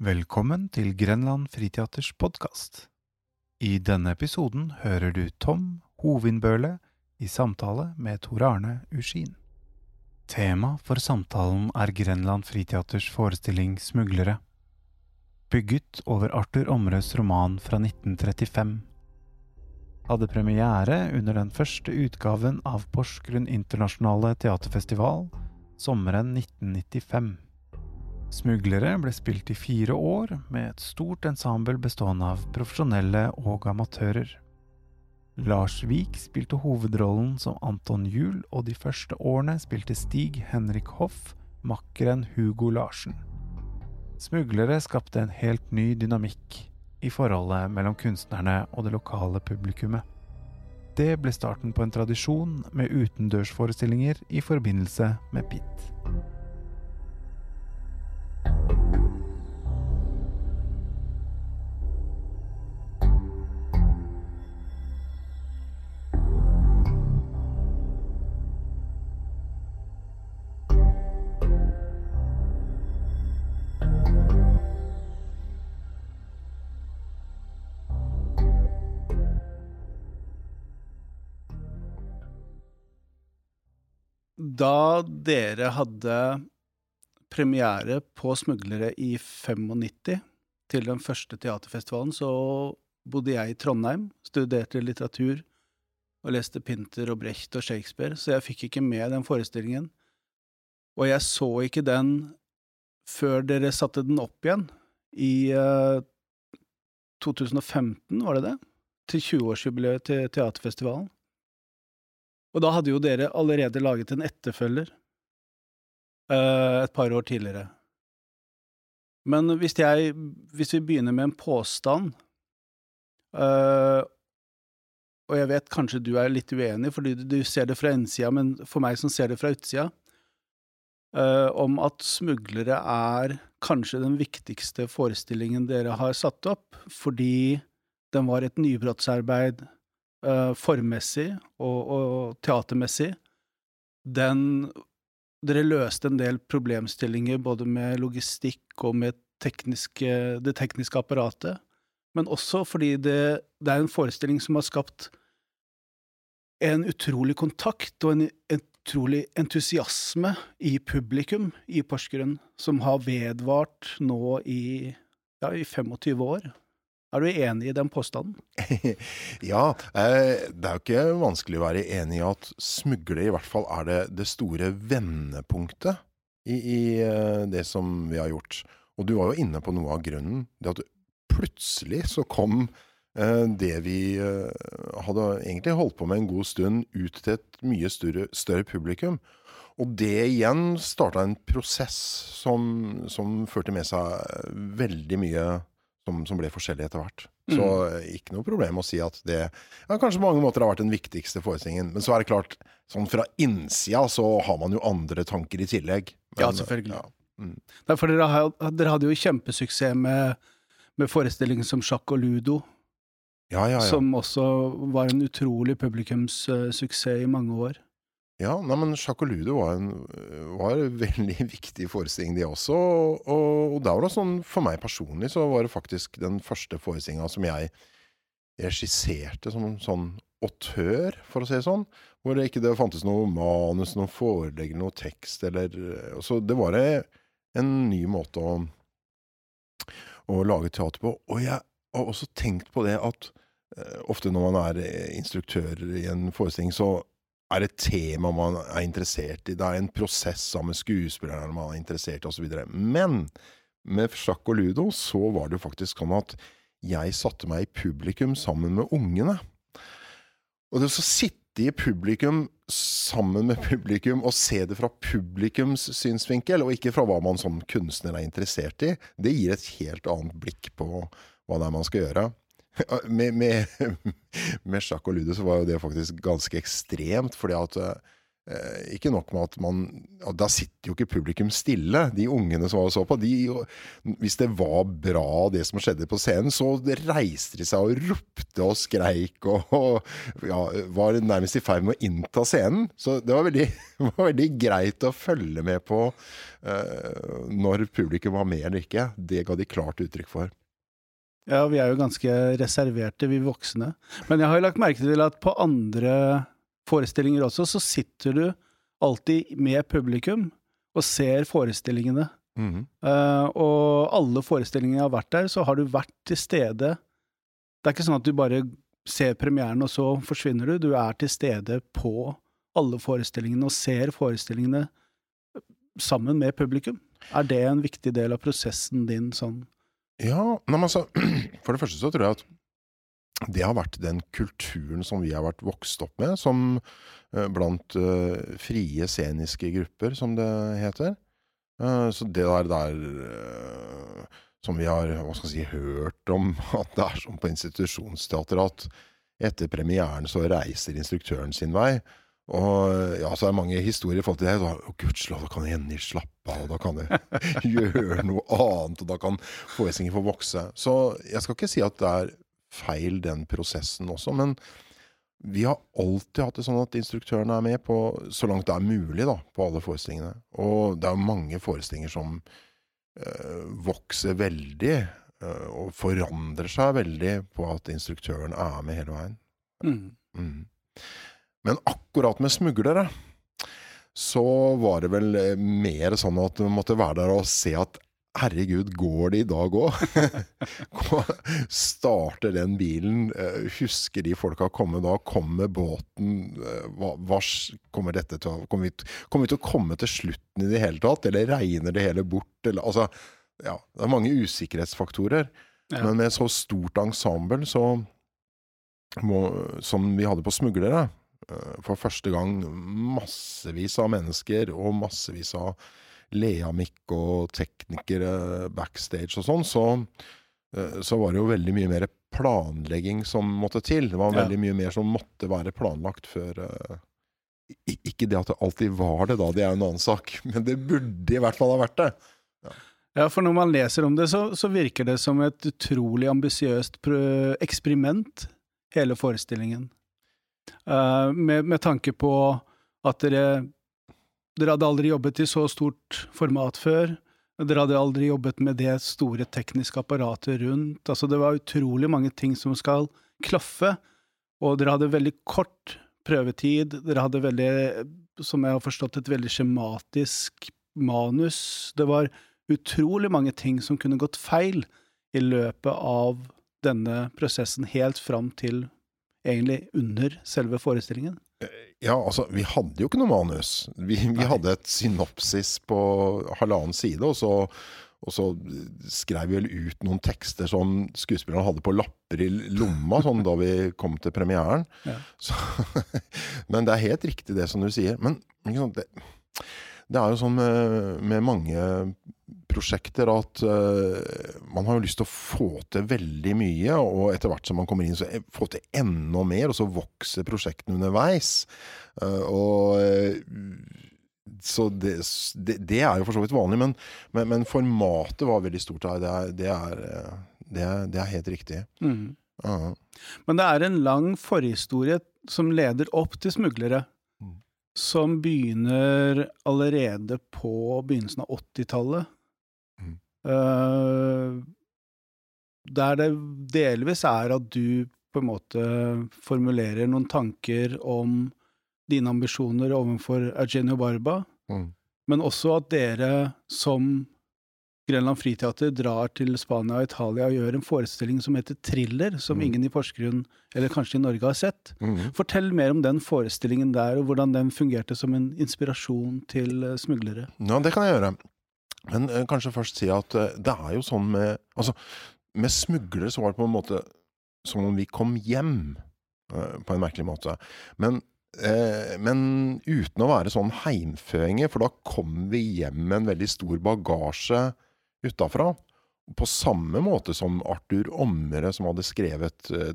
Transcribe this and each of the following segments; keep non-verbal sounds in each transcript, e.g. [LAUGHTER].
Velkommen til Grenland Friteaters podkast. I denne episoden hører du Tom Hovinbøle i samtale med Tor Arne Uskin. Tema for samtalen er Grenland Friteaters forestilling Smuglere. Bygget over Arthur Omrøs roman fra 1935. Hadde premiere under den første utgaven av Porsgrunn internasjonale teaterfestival sommeren 1995. Smuglere ble spilt i fire år med et stort ensemble bestående av profesjonelle og amatører. Lars Vik spilte hovedrollen som Anton Juel, og de første årene spilte Stig Henrik Hoff makkeren Hugo Larsen. Smuglere skapte en helt ny dynamikk i forholdet mellom kunstnerne og det lokale publikummet. Det ble starten på en tradisjon med utendørsforestillinger i forbindelse med Pitt. Da dere hadde premiere på Smuglere i 95, til den første teaterfestivalen, så bodde jeg i Trondheim, studerte litteratur og leste Pinter og Brecht og Shakespeare, så jeg fikk ikke med den forestillingen. Og jeg så ikke den før dere satte den opp igjen, i uh, 2015, var det det? Til 20-årsjubileet til teaterfestivalen. Og da hadde jo dere allerede laget en etterfølger et par år tidligere. Men hvis jeg Hvis vi begynner med en påstand uh, Og jeg vet kanskje du er litt uenig, fordi du, ser det fra innsida, men for meg som ser det fra utsida, uh, om at Smuglere er kanskje den viktigste forestillingen dere har satt opp, fordi den var et nybrottsarbeid uh, formmessig og, og, teatermessig, den Dere løste en del problemstillinger både med logistikk og med tekniske, det tekniske apparatet, men også fordi det, det, er en forestilling som har skapt en utrolig kontakt og en, utrolig entusiasme i publikum i Porsgrunn, som har vedvart nå i, ja, i 25 år. Er du enig i den påstanden? [LAUGHS] ja, eh, det er jo ikke vanskelig å være enig i at smugle i hvert fall er det, det store vendepunktet i, i, eh, det som vi har gjort. Og du var jo inne på noe av grunnen. Det at plutselig så kom eh, det vi hadde egentlig holdt på med en god stund, ut til et mye større, større publikum. Og det igjen starta en prosess som, som førte med seg veldig mye som, som, ble forskjellig etter hvert. Så mm. ikke noe problem å si at det ja, kanskje på mange måter har vært den viktigste forestillingen. Men så er det klart, sånn fra innsida så har man jo andre tanker i tillegg. Men, ja, selvfølgelig. Ja. Mm. Derfor dere, dere, hadde jo kjempesuksess med, med forestillingen som sjakk og ludo. Ja, ja, ja. Som også var en utrolig publikumssuksess i mange år. Ja, nei, men Sjakk og Ludo var en, var en veldig [LAUGHS] viktig forestilling, det også. Og, og, og da var det sånn, for meg personlig så var det faktisk den første forestillinga som jeg regisserte som sånn autør, for å si det sånn. Hvor det ikke det fantes noe manus, noe forelegg, noe tekst eller Så det var en ny måte å, å lage teater på. Og jeg har også tenkt på det at uh, ofte når man er instruktør i en forestilling, så er et tema man er interessert i. Det er en prosess sammen med skuespillerne man er interessert i, osv. Men med sjakk og ludo så var det faktisk sånn at jeg satte meg i publikum sammen med ungene. Og det å sitte i publikum sammen med publikum og se det fra publikums synsvinkel, og ikke fra hva man som kunstner er interessert i, det gir et helt annet blikk på hva det er man skal gjøre. [LAUGHS] med, med, med, sjakk og ludo så var jo det faktisk ganske ekstremt, fordi at eh, ikke nok med at man Da sitter jo ikke publikum stille. De ungene som var og så på, de, hvis det var bra det som skjedde på scenen, så reiste de seg og ropte og skreik og, og ja, var nærmest i ferd med å innta scenen. Så det var veldig, [LAUGHS] var veldig greit å følge med på eh, når publikum var med eller ikke. Det ga de klart uttrykk for. Ja, vi er jo ganske reserverte, vi voksne. Men jeg har jo lagt merke til at på andre forestillinger også, så sitter du alltid med publikum og ser forestillingene. Mm -hmm. uh, og alle forestillingene jeg har vært der, så har du vært til stede. Det er ikke sånn at du bare ser premieren, og så forsvinner du. Du er til stede på alle forestillingene og ser forestillingene sammen med publikum. Er det en viktig del av prosessen din sånn? Ja, nei, altså, [CLEARS THROAT] For det første så tror jeg at det har vært den kulturen som vi har vært vokst opp med, som eh, blant uh, frie sceniske grupper, som det heter. Uh, så det der, der uh, som vi har hva skal si, hørt om [LAUGHS] at det er som på institusjonsteater, at etter premieren så reiser instruktøren sin vei. Og ja, så er det mange historier i forhold til det. Da, oh, gudskjelov, da kan Jenny slappe av, da kan jeg [LAUGHS] gjøre noe annet, og da kan forestillingen få vokse. Så jeg skal ikke si at det er feil, den prosessen også, men vi har alltid hatt det sånn at instruktørene er med på, så langt det er mulig, da, på alle forestillingene. Og det er jo mange forestillinger som øh, vokser veldig, øh, og forandrer seg veldig på at instruktøren er med hele veien. Mm. Mm. Men akkurat med smuglere så var det vel eh, mer sånn at du måtte være der og se at herregud, går det i dag òg? [LAUGHS] Starter den bilen? eh, Husker de folka komme da? Kommer båten? eh, Hva, hva kommer dette til å kommer vi, kommer vi til å komme til slutten i det hele tatt? Eller regner det hele bort? Eller, altså, ja, det er mange usikkerhetsfaktorer. Ja. Men med så stort ensemble så må, som vi hadde på Smuglere, for første gang massevis av mennesker og massevis av leamikk og teknikere backstage og sånn, så, eh, så var det jo veldig mye mer planlegging som måtte til. Det var Ja. veldig mye mer som måtte være planlagt før eh, Ikke det at det alltid var det, da, det er jo en annen sak, [LAUGHS] men det burde i hvert fall ha vært det. Ja, for når man leser om det, så, så virker det som et utrolig ambisiøst eksperiment, hele forestillingen. Eh, med, med tanke på at dere Dere hadde aldri jobbet i så stort format før. Dere hadde aldri jobbet med det store tekniske apparatet rundt. Altså, det var utrolig mange ting som skal klaffe, og dere hadde veldig kort prøvetid. Dere hadde veldig, som jeg har forstått, et veldig skjematisk manus. Det var utrolig mange ting som kunne gått feil i løpet av denne prosessen, helt fram til egentlig under selve forestillingen. Ja, altså, vi hadde jo ikke noe manus. Vi, vi hadde et synopsis på halvannen side, og så, og så skrev vi vel ut noen tekster som skuespillerne hadde på lapper i lomma, [LAUGHS] sånn da vi kom til premieren. Ja. Så, [LAUGHS] men det er helt riktig det som du sier. Men det, det er jo sånn med, med mange prosjekter at uh, man har jo lyst til å få til veldig mye, og etter hvert som man kommer inn, så eh, få til enda mer, og så vokser prosjektene underveis. Uh, og så det, det, det er jo for så vidt vanlig, men, men, men formatet var veldig stort her. Det er, det er, det er, er helt riktig. Mm. Ja. Men det er en lang forhistorie som leder opp til smuglere, Mm. som begynner allerede på begynnelsen av 80-tallet. Eh, der det delvis er at du på en måte formulerer noen tanker om dine ambisjoner overfor Eugenio Barba, Mm. men også at dere som Grenland Friteater drar til Spania og Italia og gjør en forestilling som heter Thriller, som Mm. ingen i Porsgrunn, eller kanskje i Norge, har sett. Mm. Fortell mer om den forestillingen der, og hvordan den fungerte som en inspirasjon til eh, smuglere. Ja, det kan jeg gjøre. Men eh, kanskje først si at eh, det er jo sånn med Altså, med smuglere så var det på en måte som om vi kom hjem, eh, på en merkelig måte. Men, eh, men uten å være sånn heimføinger, for da kom vi hjem med en veldig stor bagasje utafra. på samme måte som Arthur Omre, som hadde skrevet eh,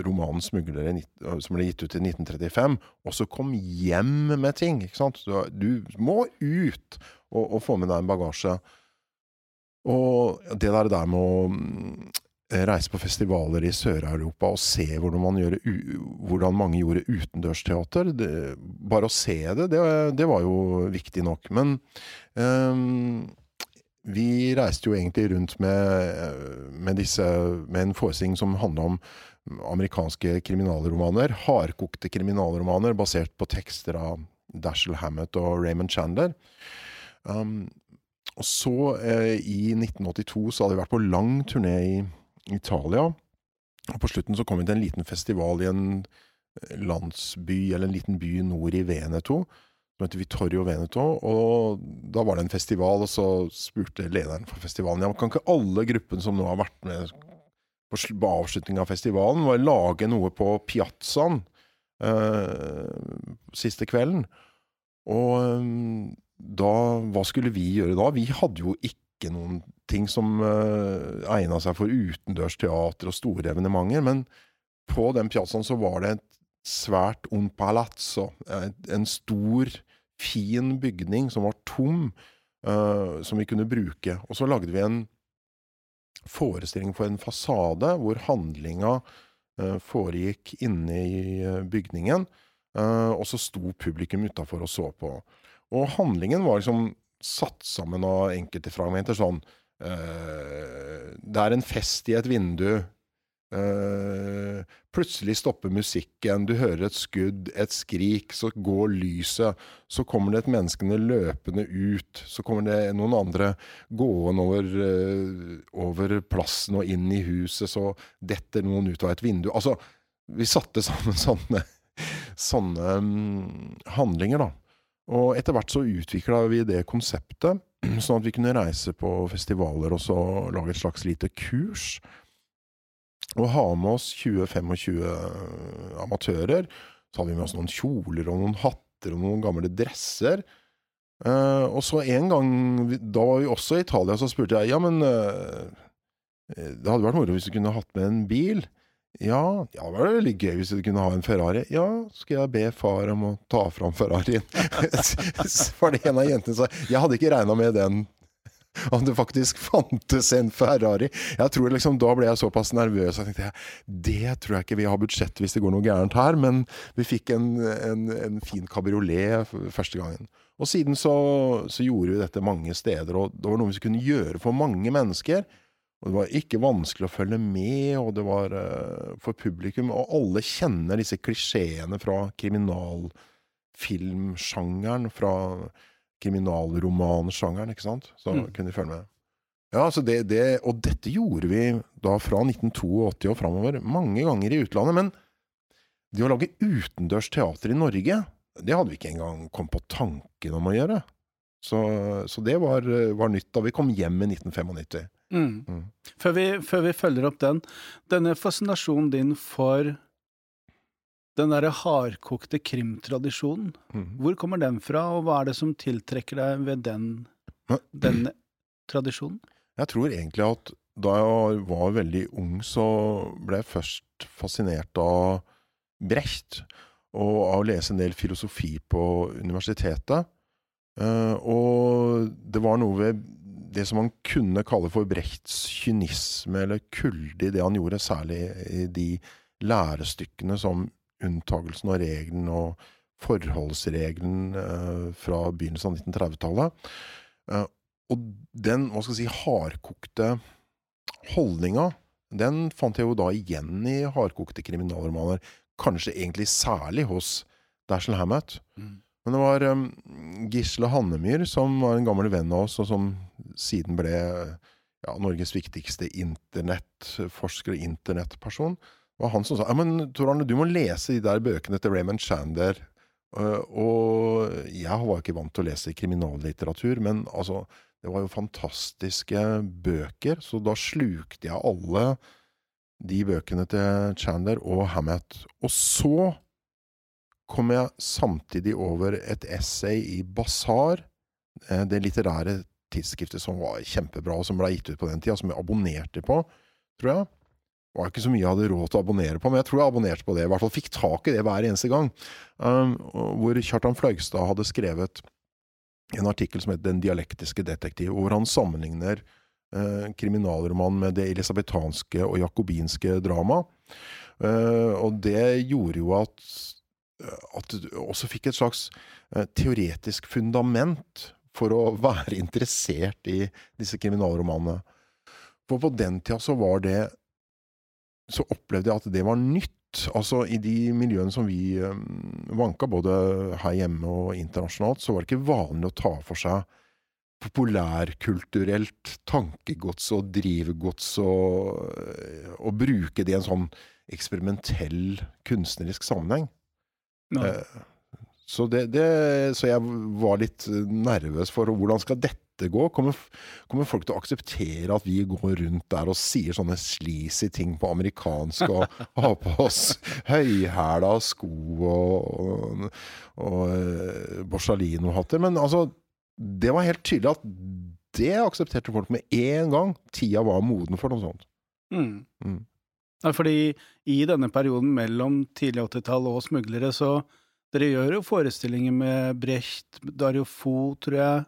romanen 'Smuglere', eh, som ble gitt ut i 1935, også kom hjem med ting. ikke sant? Du må ut og, og få med deg en bagasje. Og det der, der med å mm, reise på festivaler i Sør-Europa og se hvordan, man gjør, hvordan mange gjorde utendørsteater det, Bare å se det, det, det var jo viktig nok. Men um, vi reiste jo egentlig rundt med, med, disse, med en forestilling som handla om amerikanske kriminalromaner. Hardkokte kriminalromaner basert på tekster av Dashiell Hammett og Raymond Chandler. Um, og så, eh, i 1982, så hadde vi vært på lang turné i Italia. Og på slutten så kom vi til en liten festival i en eh, landsby, eller en liten by nord i Veneto, som heter Vittorio Veneto. Og da var det en festival, og så spurte lederen for festivalen ja, kan ikke alle gruppene som nå har vært med på på avslutningen av festivalen, var lage noe på piazzaen eh, siste kvelden? Og eh, da, hva skulle vi gjøre da? Vi hadde jo ikke noen ting som uh, egna seg for utendørsteater og store evenementer, men på den piazzaen så var det et svært un palazzo, eh, en stor, fin bygning som var tom, uh, som vi kunne bruke. Og så lagde vi en forestilling for en fasade, hvor handlinga uh, foregikk inne i eh, bygningen, uh, og så sto publikum utafor og så på. Og handlingen var liksom satt sammen av enkelte fragmenter, sånn eh, Det er en fest i et vindu. Eh, plutselig stopper musikken, du hører et skudd, et skrik, så går lyset. Så kommer det et menneskene løpende ut. Så kommer det noen andre gående over, eh, over plassen og inn i huset. Så detter noen ut av et vindu. Altså, vi satte sammen sånne, sånne mm, handlinger, da. Og etter hvert så utvikla vi det konseptet, [CLEARS THROAT] sånn at vi kunne reise på festivaler og så lage et slags lite kurs. Og ha med oss 20-25 amatører. Så hadde vi med oss noen kjoler og noen hatter og noen gamle dresser. Uh, og så en gang, da var vi også i Italia, så spurte jeg ja, men uh, det hadde vært moro hvis du kunne hatt med en bil. Ja, ja, det var veldig gøy hvis du kunne ha en Ferrari. Ja, skal jeg be far om å ta fram Ferrarien? [LAUGHS] var det en av jentene sa Jeg hadde ikke regna med den. [LAUGHS] At det faktisk fantes en Ferrari. Jeg tror liksom, Da ble jeg såpass nervøs at jeg tenkte det tror jeg ikke vi har budsjett hvis det går noe gærent her. Men vi fikk en, en, en fin kabriolet første gangen. Og siden så, så gjorde vi dette mange steder, og det var noe vi kunne gjøre for mange mennesker. Og det var ikke vanskelig å følge med, og det var uh, for publikum. Og alle kjenner disse klisjeene fra kriminalfilmsjangeren, fra kriminalromansjangeren, ikke sant? Så Mm. kunne de følge med. Ja, altså det, det, og dette gjorde vi da fra 1982 og framover, mange ganger i utlandet. Men det å lage utendørs teater i Norge, det hadde vi ikke engang kommet på tanken om å gjøre. Så, så det var, var nytt da vi kom hjem i 1995. Mm. Mm. Før, vi, før vi følger opp den, denne fascinasjonen din for den derre hardkokte krimtradisjonen, Mm. hvor kommer den fra, og hva er det som tiltrekker deg ved den, den tradisjonen? Jeg tror egentlig at da jeg var veldig ung, så ble jeg først fascinert av Brecht, og av å lese en del filosofi på universitetet. Eh, og det var noe ved det som man kunne kalle for Brechts kynisme, eller kulde i det han gjorde, særlig i de lærestykkene som unntagelsen og regelen og forholdsregelen eh, fra begynnelsen av 1930-tallet. Eh, og den, hva skal jeg si, hardkokte holdninga, den fant jeg jo da igjen i hardkokte kriminalromaner. Kanskje egentlig særlig hos Dashiell Hammett. Mm. Men det var um, Gisle Hannemyr, som var en gammel venn av oss, og som siden ble ja, Norges viktigste internettforsker og internettperson. Det var han som sa ja, du må lese de der bøkene til Raymond Chandler. Uh, og jeg var ikke vant til å lese kriminallitteratur, men altså det var jo fantastiske bøker, så da slukte jeg alle de bøkene til Chandler og Hammett. Og så kom jeg samtidig over et essay i Basar, eh, det litterære tidsskriftet som var kjempebra, og som ble gitt ut på den tida, som jeg abonnerte på, tror jeg. Det var ikke så mye jeg hadde råd til å abonnere på, men jeg tror jeg abonnerte på det. I hvert fall fikk tak i det hver eneste gang. Um, hvor Kjartan Fløgstad hadde skrevet en artikkel som het Den dialektiske detektiv, hvor han sammenligner eh, kriminalromanen med det elisabethanske og jakobinske drama. Eh, og det gjorde jo at, at du også fikk et slags eh, teoretisk fundament for å [LAUGHS] være interessert i disse kriminalromanene. For på den tida så var det Så opplevde jeg at det var nytt. Altså I de miljøene som vi um, vanka, både her hjemme og internasjonalt, så var det ikke vanlig å ta for seg populærkulturelt tankegods og drivgods og, og bruke det i en sånn eksperimentell kunstnerisk sammenheng. Eh, så, det, det, så jeg var litt nervøs for hvordan skal dette gå? Kommer, kommer folk til å akseptere at vi går rundt der og sier sånne sleazy ting på amerikansk og [LAUGHS] har på oss høyhæla sko og, og, og eh, Borsalino-hatter? Men altså, det var helt tydelig at det aksepterte folk med en gang. Tida var moden for noe sånt. Mm. Mm. Ja, fordi i denne perioden mellom tidlig 80-tall og smuglere, så Dere gjør jo forestillinger med Brecht, Dario Fo, tror jeg.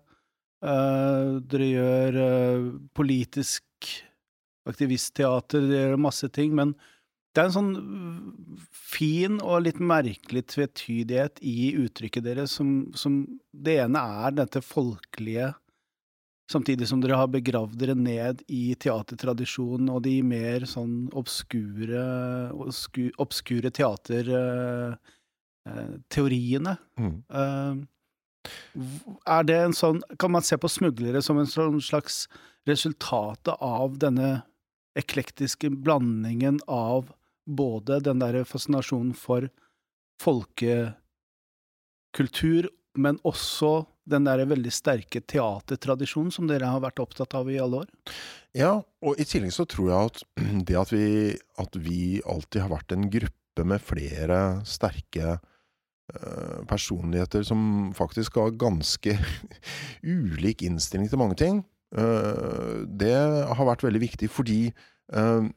Eh, dere gjør eh, politisk aktivistteater, dere gjør masse ting, men det er en sånn fin og litt merkelig tvetydighet i uttrykket deres, som, som Det ene er dette folkelige, samtidig som dere har begravd dere ned i teatertradisjonen og de mer sånn obskure, obsku, obskure teaterteoriene. Mm. Eh, er det en sånn Kan man se på smuglere som en sånn slags resultatet av denne eklektiske blandingen av både den der fascinasjonen for folkekultur, men også den der veldig sterke teatertradisjonen som dere har vært opptatt av i alle år? Ja, og i tillegg så tror jeg at [CLEARS THROAT] det at vi, at vi alltid har vært en gruppe med flere sterke eh, personligheter som faktisk har ganske [LAUGHS] ulik innstilling til mange ting, eh, det har vært veldig viktig fordi eh,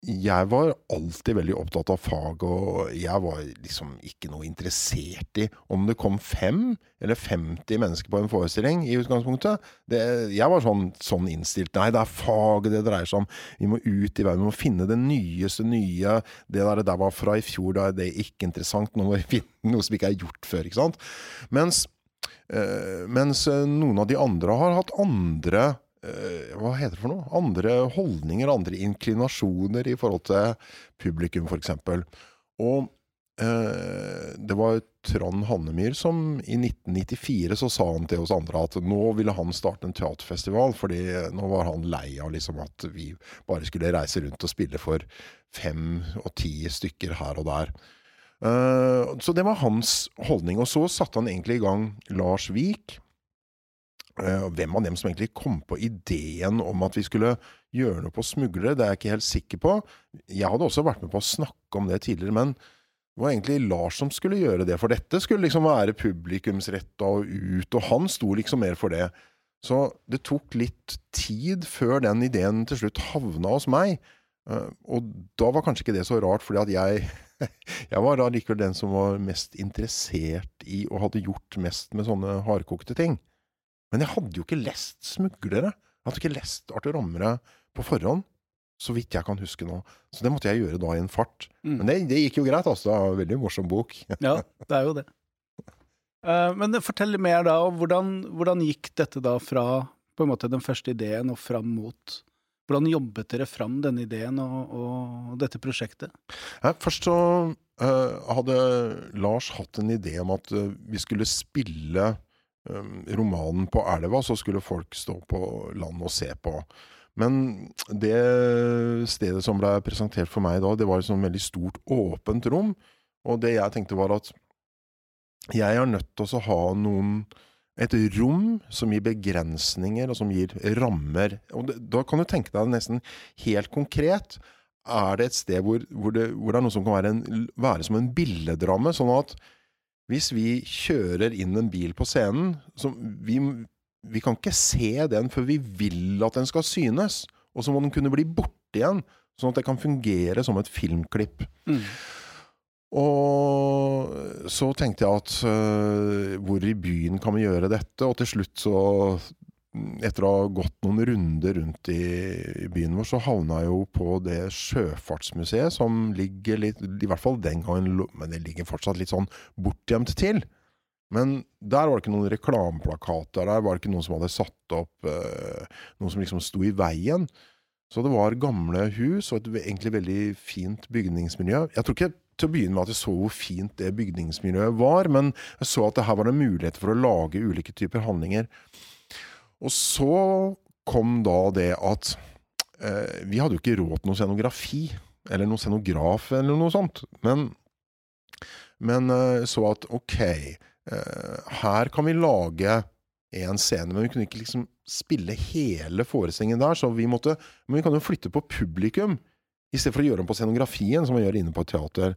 jeg var alltid veldig opptatt av fag, og jeg var liksom ikke noe interessert i om det kom fem eller 50 mennesker på en forestilling i utgangspunktet. Det, jeg var sånn, sånn innstilt. Nei, det er faget det dreier seg om. Vi må ut i verden, vi må finne det nyeste nye. Det der, det der var fra i fjor, da er det ikke interessant. Nå må vi finne noe som ikke er gjort før, ikke sant. Mens, øh, mens eh, noen av de andre har hatt andre hva heter det for noe? Andre holdninger, andre inklinasjoner i forhold til publikum, eksempel. Og eh, det var Trond Hannemyr som i 1994 så sa han til oss andre at nå ville han starte en teaterfestival, fordi nå var han lei av liksom at vi bare skulle reise rundt og spille for fem og ti stykker her og der. Eh, så det var hans holdning. Og så satte han egentlig i gang Lars Vik. Eh, hvem av dem som egentlig kom på ideen om at vi skulle gjøre noe på smuglere, det er jeg ikke helt sikker på. Jeg hadde også vært med på å snakke om det tidligere, men det var egentlig Lars som skulle gjøre det, for dette skulle liksom være publikumsretta og ut, og han sto liksom mer for det. Så det tok litt tid før den ideen til slutt havna hos meg. Eh, Og da var kanskje ikke det så rart, fordi at jeg [LAUGHS] Jeg var da likevel den som var mest interessert i, og hadde gjort mest med sånne hardkokte ting. Men jeg hadde jo ikke lest Smuglere. Jeg hadde ikke lest Arthur Rommere på forhånd, så vidt jeg kan huske nå. Så det måtte jeg gjøre da i en fart. Mm. Men det, det gikk jo greit, altså. Det var en veldig morsom bok. [LAUGHS] Ja, det er jo det. Eh, men fortell mer da, hvordan, hvordan gikk dette da fra på en måte den første ideen og fram mot Hvordan jobbet dere fram denne ideen og, og dette prosjektet? Ja, først så uh, hadde Lars hatt en idé om at uh, vi skulle spille romanen på elva, så skulle folk stå på land og se på. Men det stedet som ble presentert for meg da, det var et sånn veldig stort, åpent rom. Og det jeg tenkte var at jeg er nødt til å ha noen et rom som gir begrensninger, og som gir rammer. Og det, da kan du tenke deg nesten helt konkret. Er det et sted hvor, hvor, det, hvor det er noe som kan være, en, være som en billedramme? Sånn at hvis vi kjører inn en bil på scenen som vi, vi kan ikke se den før vi vil at den skal synes. Og så må den kunne bli borte igjen, sånn at det kan fungere som et filmklipp. Mm. Og så tenkte jeg at uh, hvor i byen kan vi gjøre dette? Og til slutt så etter å ha gått noen runder rundt i, byen vår, så havna jeg jo på det Sjøfartsmuseet, som ligger litt I hvert fall den gangen, men det ligger fortsatt litt sånn bortgjemt til. Men der var det ikke noen reklameplakater, der var det ikke noen som hadde satt opp eh, noe som liksom sto i veien. Så det var gamle hus og et egentlig veldig fint bygningsmiljø. Jeg tror ikke til å begynne med at jeg så hvor fint det bygningsmiljøet var, men jeg så at det her var det muligheter for å lage ulike typer handlinger. Og så kom da det at eh, vi hadde jo ikke råd til noe scenografi, eller noen scenograf eller noe sånt. Men, men eh, så at ok, eh, her kan vi lage en scene, men vi kunne ikke liksom spille hele forestillingen der, så vi måtte Men vi kan jo flytte på publikum, i stedet for å gjøre om på scenografien, som man gjør inne på et teater.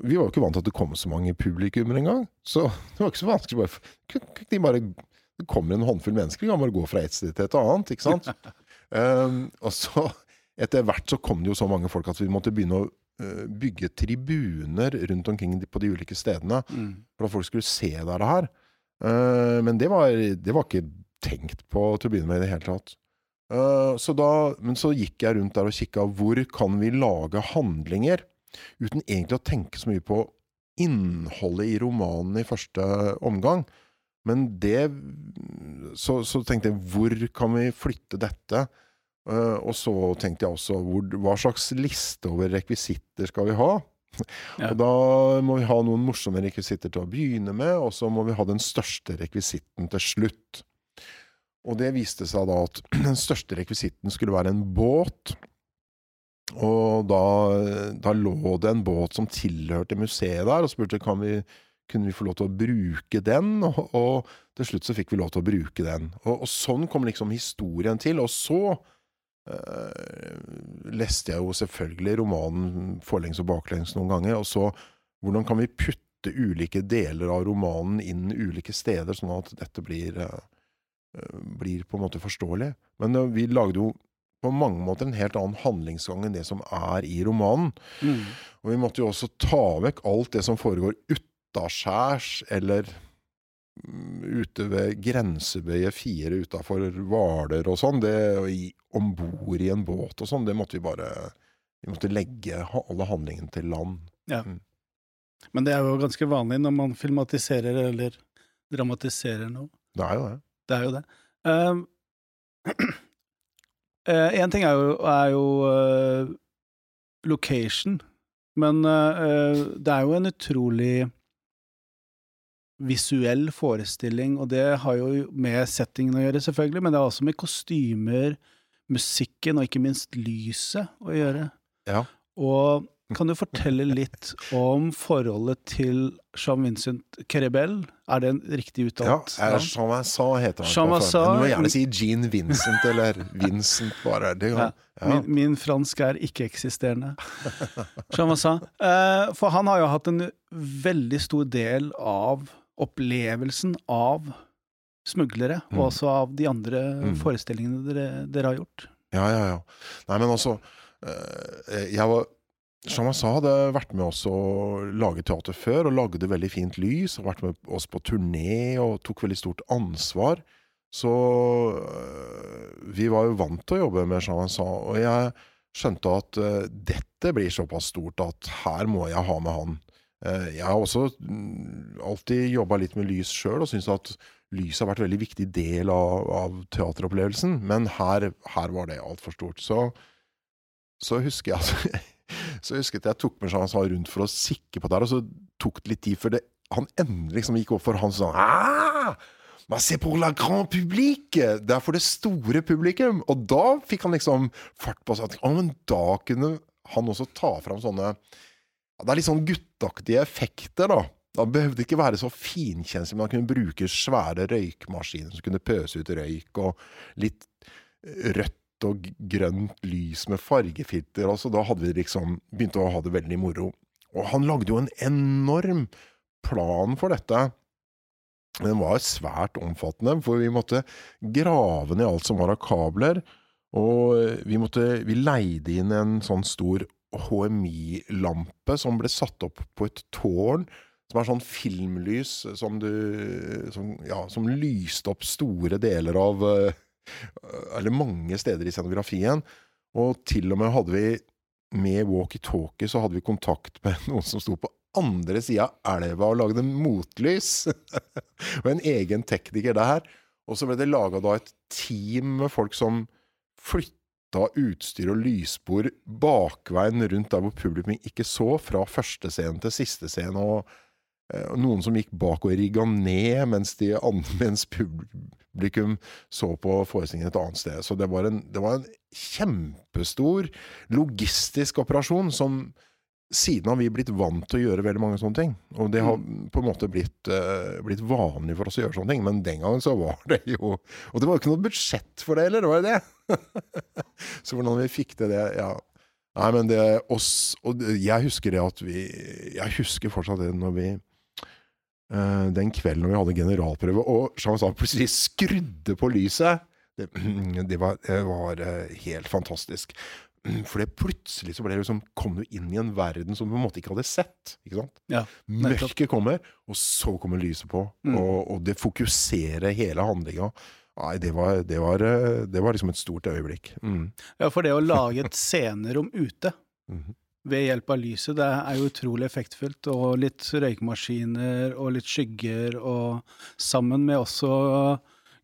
Vi var jo ikke vant til at det kom så mange publikummere engang, så [LAUGHS] det var ikke så vanskelig. Bare, de bare det kommer en håndfull mennesker, vi kan bare gå fra et sted til et annet, ikke sant? um, [LAUGHS] og så, etter hvert så kom det jo så mange folk at vi måtte begynne å uh, bygge tribuner rundt omkring på de ulike stedene, Mm. for at folk skulle se der det her. Uh, men det var, det var ikke tenkt på til å begynne med i det hele tatt. Uh, så da, men så gikk jeg rundt der og kikka hvor kan vi lage handlinger, uten egentlig å tenke så mye på innholdet i romanen i første omgang. Men det så, så tenkte jeg, hvor kan vi flytte dette? Uh, og så tenkte jeg også, hvor, hva slags liste over rekvisitter skal vi ha? [LAUGHS] Ja. Og da må vi ha noen morsomme rekvisitter til å begynne med, og så må vi ha den største rekvisitten til slutt. Og det viste seg da at [CLEARS THROAT] den største rekvisitten skulle være en båt. Og da, da lå det en båt som tilhørte museet der, og spurte kan vi, kunne vi få lov til å bruke den, og, og til slutt så fikk vi lov til å bruke den. Og, og sånn kom liksom historien til, og så øh, leste jeg jo selvfølgelig romanen forlengs og baklengs noen ganger, og så hvordan kan vi putte ulike deler av romanen inn ulike steder, sånn at dette blir, eh, blir på en måte forståelig. Men øh, vi lagde jo på mange måter en helt annen handlingsgang enn det som er i romanen. Mm. Og vi måtte jo også ta vekk alt det som foregår utaskjærs, eller mm, ute ved grensebøye fire utafor Hvaler og sånn, det om bord i en båt og sånn, det måtte vi bare Vi måtte legge alle handlingene til land. Men det er jo ganske vanlig når man filmatiserer eller dramatiserer noe. Det er jo det. Det er jo det. Um, [CLEARS THROAT] en ting er jo, er jo uh, location, men uh, det er jo en utrolig visuell forestilling, og det har jo med settingen å gjøre, selvfølgelig, men det har også med kostymer, musikken og ikke minst lyset å gjøre. Ja. Og kan du fortelle litt om forholdet til Jean-Vincent Kerebel? Er det en riktig Ja, uttalt navn? Chamassan heter han. Du må gjerne si Jean Vincent eller [LAUGHS] Vincent, bare. Det, Ja. ja. Min, min fransk er ikke-eksisterende. Jean-Vincent. Eh, for han har jo hatt en veldig stor del av opplevelsen av smuglere, Mm. og også av de andre Mm. forestillingene dere, dere har gjort. Ja, ja, ja. Nei, men altså eh, Jeg var som jeg sa, hadde vært med oss og laget teater før, og lagde veldig fint lys. Og vært med oss på turné og tok veldig stort ansvar. Så eh, vi var jo vant til å jobbe med Chamassan, og jeg skjønte at eh, dette blir såpass stort at her må jeg ha med han. Eh, jeg har også mm, alltid jobba litt med lys sjøl, og syns at lys har vært en veldig viktig del av, av teateropplevelsen, men her, her var det altfor stort. Så, så husker jeg at [LAUGHS] så husket jeg tok med Jean rundt for å sikke på det her, og så tok det litt tid før det, han endelig liksom gikk opp for han sånn ah! Men c'est pour la grand public! Det er for det store publikum! Og da fikk han liksom fart på seg. Å, men da kunne han også ta fram sånne Det er litt sånn gutteaktige effekter, da. Han behøvde ikke være så finkjenslig, men han kunne bruke svære røykmaskiner som kunne pøse ut røyk, og litt rødt og grønt lys med fargefilter. Altså, da hadde vi liksom begynt å ha det veldig moro. Og han lagde jo en enorm plan for dette. Den var svært omfattende, for vi måtte grave ned alt som var av kabler. Og vi, måtte, vi leide inn en sånn stor HMI-lampe som ble satt opp på et tårn. Som er sånn filmlys som, du, som, ja, som lyste opp store deler av eh, Eller mange steder i scenografien. Og til og med hadde vi med walkietalkie så hadde vi kontakt med [LAUGHS] noen som sto på andre sida av elva og lagde motlys. [LAUGHS] og en egen tekniker der. Og så ble det laga et team med folk som flytta utstyr og lysbord bakveien rundt der hvor publikum ikke så, fra første scene til siste scene. og eh, noen som gikk bak og rigga ned mens, de, [LAUGHS] mens publikum så på forestillingen et annet sted. Så det var en, det var en kjempestor logistisk operasjon som siden har vi blitt vant til å gjøre veldig mange sånne ting. Og det har Mm. på en måte blitt, uh, blitt vanlig for oss å gjøre sånne ting. Men den gangen så var det jo Og det var jo ikke noe budsjett for det heller, var det det? [LAUGHS] så hvordan vi fikk til det, ja. Nei, men det oss Og jeg husker det at vi Jeg husker fortsatt det når vi uh, Den kvelden når vi hadde generalprøve, og Jean sa plutselig skrudde på lyset. Det, [CLEARS THROAT] det var, det var eh, helt fantastisk. [CLEARS THROAT] For det plutselig så ble det liksom, kom du inn i en verden som du på en måte ikke hadde sett. Ikke sant? Ja. Mørket kommer, og så kommer lyset på. Mm. Og, og det fokuserer hele handlinga. Nei, det var, det, var, eh, det var liksom et stort øyeblikk. Mm. Ja, for det å lage et scenerom ute [LAUGHS] Mhm. ved hjelp av lyset, det er jo utrolig effektfullt. Og litt røykmaskiner og litt skygger, og sammen med også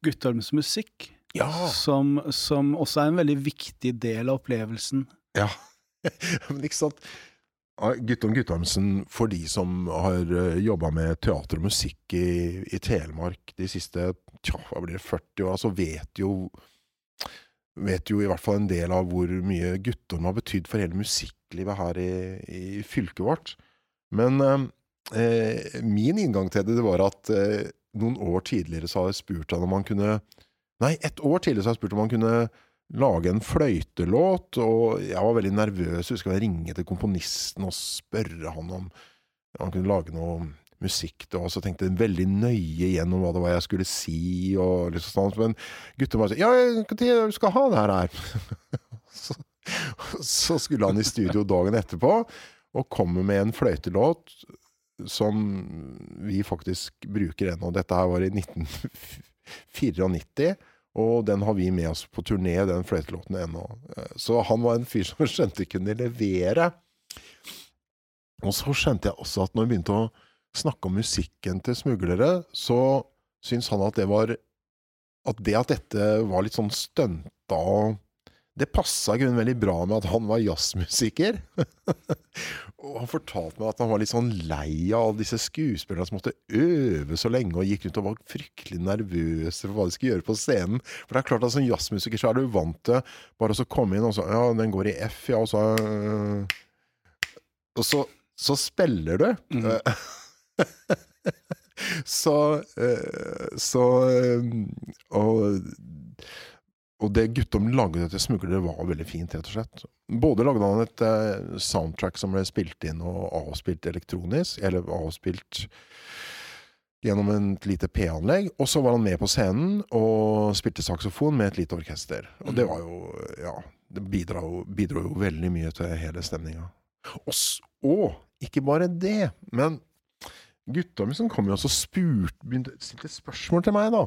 Guttorms musikk, Ja. som, som også er en veldig viktig del av opplevelsen. Ja, [LAUGHS] men ikke sant Guttorm Guttormsen, for de som har jobba med teater og musikk i, i Telemark de siste tja, hva blir det, 40 åra, så vet jo Vet jo i hvert fall en del av hvor mye Guttorm har betydd for hele musikklivet her i, i fylket vårt. Men eh, min inngang til det, det var at eh, noen år tidligere så hadde jeg spurt han om han kunne Nei, ett år tidligere så hadde jeg spurt om han kunne lage en fløytelåt, og jeg var veldig nervøs. Jeg husker jeg ringe til komponisten og spørre han om han kunne lage noe musikk. til, Og så tenkte veldig nøye gjennom hva det var jeg skulle si. og liksom sånn. Men gutten bare sa ja, når skal ha det her her? [LAUGHS] så, så skulle han i studio dagen etterpå og komme med en fløytelåt som vi faktisk bruker ennå. Dette her var i 1994. [LAUGHS] Og den har vi med oss på turné, den fløytelåten ennå. Eh, Så han var en fyr som [LAUGHS] skjønte kunne levere. Og så skjønte jeg også at når vi begynte å snakke om musikken til smuglere, så syntes han at det var At det at dette var litt sånn stunta og Det passa kun veldig bra med at han var jazzmusiker. [LAUGHS] og han fortalte meg at han var litt sånn lei av alle disse skuespillerne som måtte øve så lenge og gikk rundt og var fryktelig nervøse for hva de skulle gjøre på scenen. For det er klart at som jazzmusiker så er du vant til bare å komme inn og så Ja, den går i F, ja, og så øh, Og så, så spiller du. Mm. [LAUGHS] så øh, Så øh, Og og det Guttorm lagde til smuglere, var veldig fint, rett og slett. Både lagde han et eh, soundtrack som ble spilt inn og avspilt elektronisk, eller avspilt gjennom et lite P-anlegg, og så var han med på scenen og spilte saksofon med et lite orkester. Og det var jo, ja Det bidro, bidro jo veldig mye til hele stemninga. Og, og ikke bare det, men Guttorm som kom jo også spurt, begynte, stilte spørsmål til meg, da.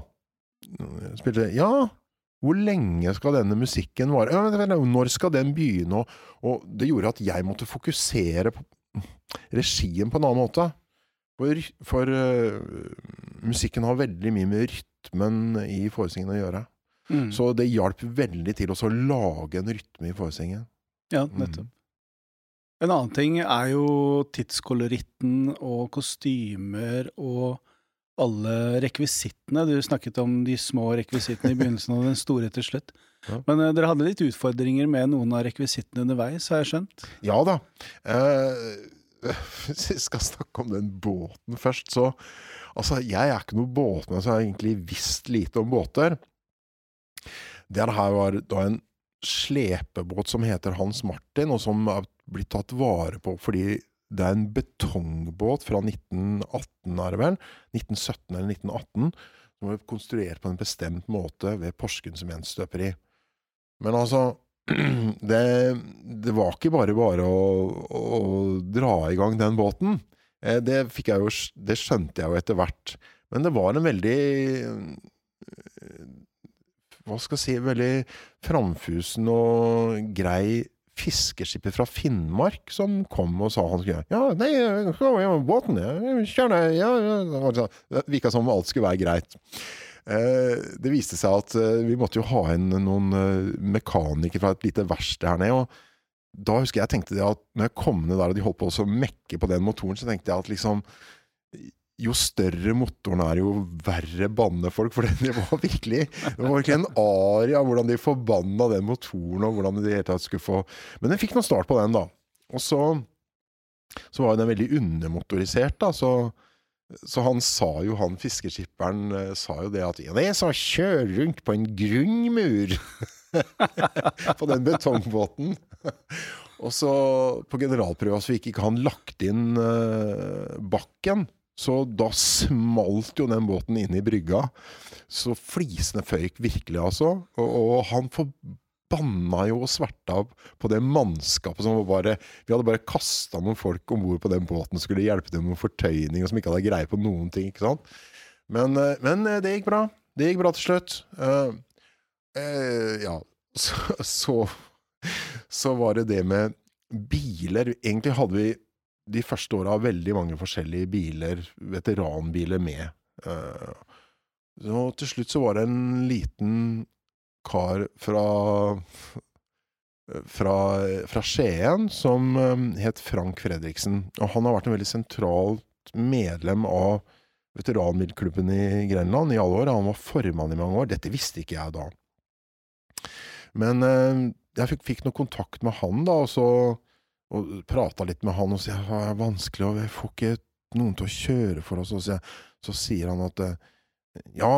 Spilte Ja, hvor lenge skal denne musikken vare? Når skal den begynne? Og, det gjorde at jeg måtte fokusere på regien på en annen måte. For, for uh, musikken har veldig mye med rytmen i forestillingen å gjøre. Mm. Så det hjalp veldig til å lage en rytme i forestillingen. Ja, Mm. nettopp. En annen ting er jo tidskoloritten og kostymer og alle rekvisittene. Du snakket om de små rekvisittene i begynnelsen og den store til slutt. [LAUGHS] Ja. Men uh, dere hadde litt utfordringer med noen av rekvisittene underveis, har jeg skjønt? Ja da. Eh, [LAUGHS] hvis vi skal snakke om den båten først, så Altså, jeg er ikke noe båtmann, så jeg har egentlig visst lite om båter. Det her var da en slepebåt som heter Hans Martin, og som er blitt tatt vare på fordi det er en betongbåt fra 1918, er vel? 1917 eller 1918. Som var konstruert på en bestemt måte ved Porsgrunn sementstøperi. Men altså [CLEARS THROAT] det, det, var ikke bare bare å, å, dra i gang den båten. Eh, det, jo, det skjønte jeg jo etter hvert. Men det var en veldig Hva skal jeg si Veldig framfusen og grei fiskeskipet fra Finnmark som kom og sa han skulle Ja, nei, jeg skal med båten, jeg. Kjør ja, ja. Det virka som om alt skulle være greit. Eh, det viste seg at eh, vi måtte jo ha inn noen eh, mekanikere fra et lite verksted her nede. og da husker jeg tenkte det at når jeg kom ned der og de holdt på å mekke på den motoren, så tenkte jeg at liksom jo større motoren er, jo verre banner folk. For [LAUGHS] det var virkelig Det var virkelig en aria hvordan de forbanna den motoren, og hvordan de hele tatt skulle få Men den fikk noe start på den, da. Og så, så var den veldig undermotorisert, da. Så, så han sa jo, han fiskeskipperen eh, sa jo det at er så kjøre rundt på en grunnmur! [LAUGHS] på den betongbåten. og så på generalprøva så fikk ikke han lagt inn uh, bakken. Så da smalt jo den båten inn i brygga. Så flisene føyk virkelig, altså. Og, og han forbanna jo og sverta på det mannskapet som var bare Vi hadde bare kasta noen folk om bord på den båten som skulle hjelpe dem med fortøyning, og som ikke hadde greie på noen ting. ikke sant? Men, eh, men eh, det gikk bra. Det gikk bra til slutt. Uh, uh, ja, så, [LAUGHS] så, så var det det med biler. Egentlig hadde vi de første åra veldig mange forskjellige biler, veteranbiler, med. Eh, så til slutt så var det en liten kar fra fra, fra Skien som eh, het Frank Fredriksen. Og han har vært en veldig sentralt medlem av veteranbilklubben i Grenland i alle år. Han var formann i mange år. Dette visste ikke jeg da. Men eh, jeg fikk, fikk noe kontakt med han, da, og så og prata litt med han og sier det er vanskelig, og vi får ikke noen til å kjøre for oss. Så, så sier han at eh, ja,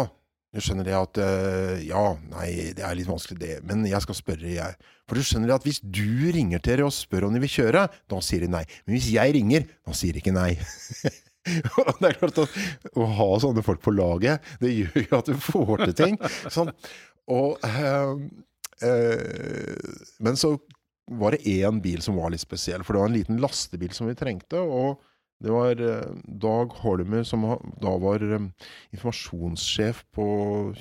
du skjønner det at eh, ja, nei, det er litt vanskelig det, men jeg skal spørre, jeg. For du skjønner det at hvis du ringer til dere og spør om de vil kjøre, da sier de nei. Men hvis jeg ringer, da sier de ikke nei. [LAUGHS] det er klart at Å ha sånne folk på laget, det gjør jo at du får til ting. Sånn. Og, øh, øh, men så var det én bil som var litt spesiell, for det var en liten lastebil som vi trengte. og det var eh, Dag Holmer, som da var eh, informasjonssjef på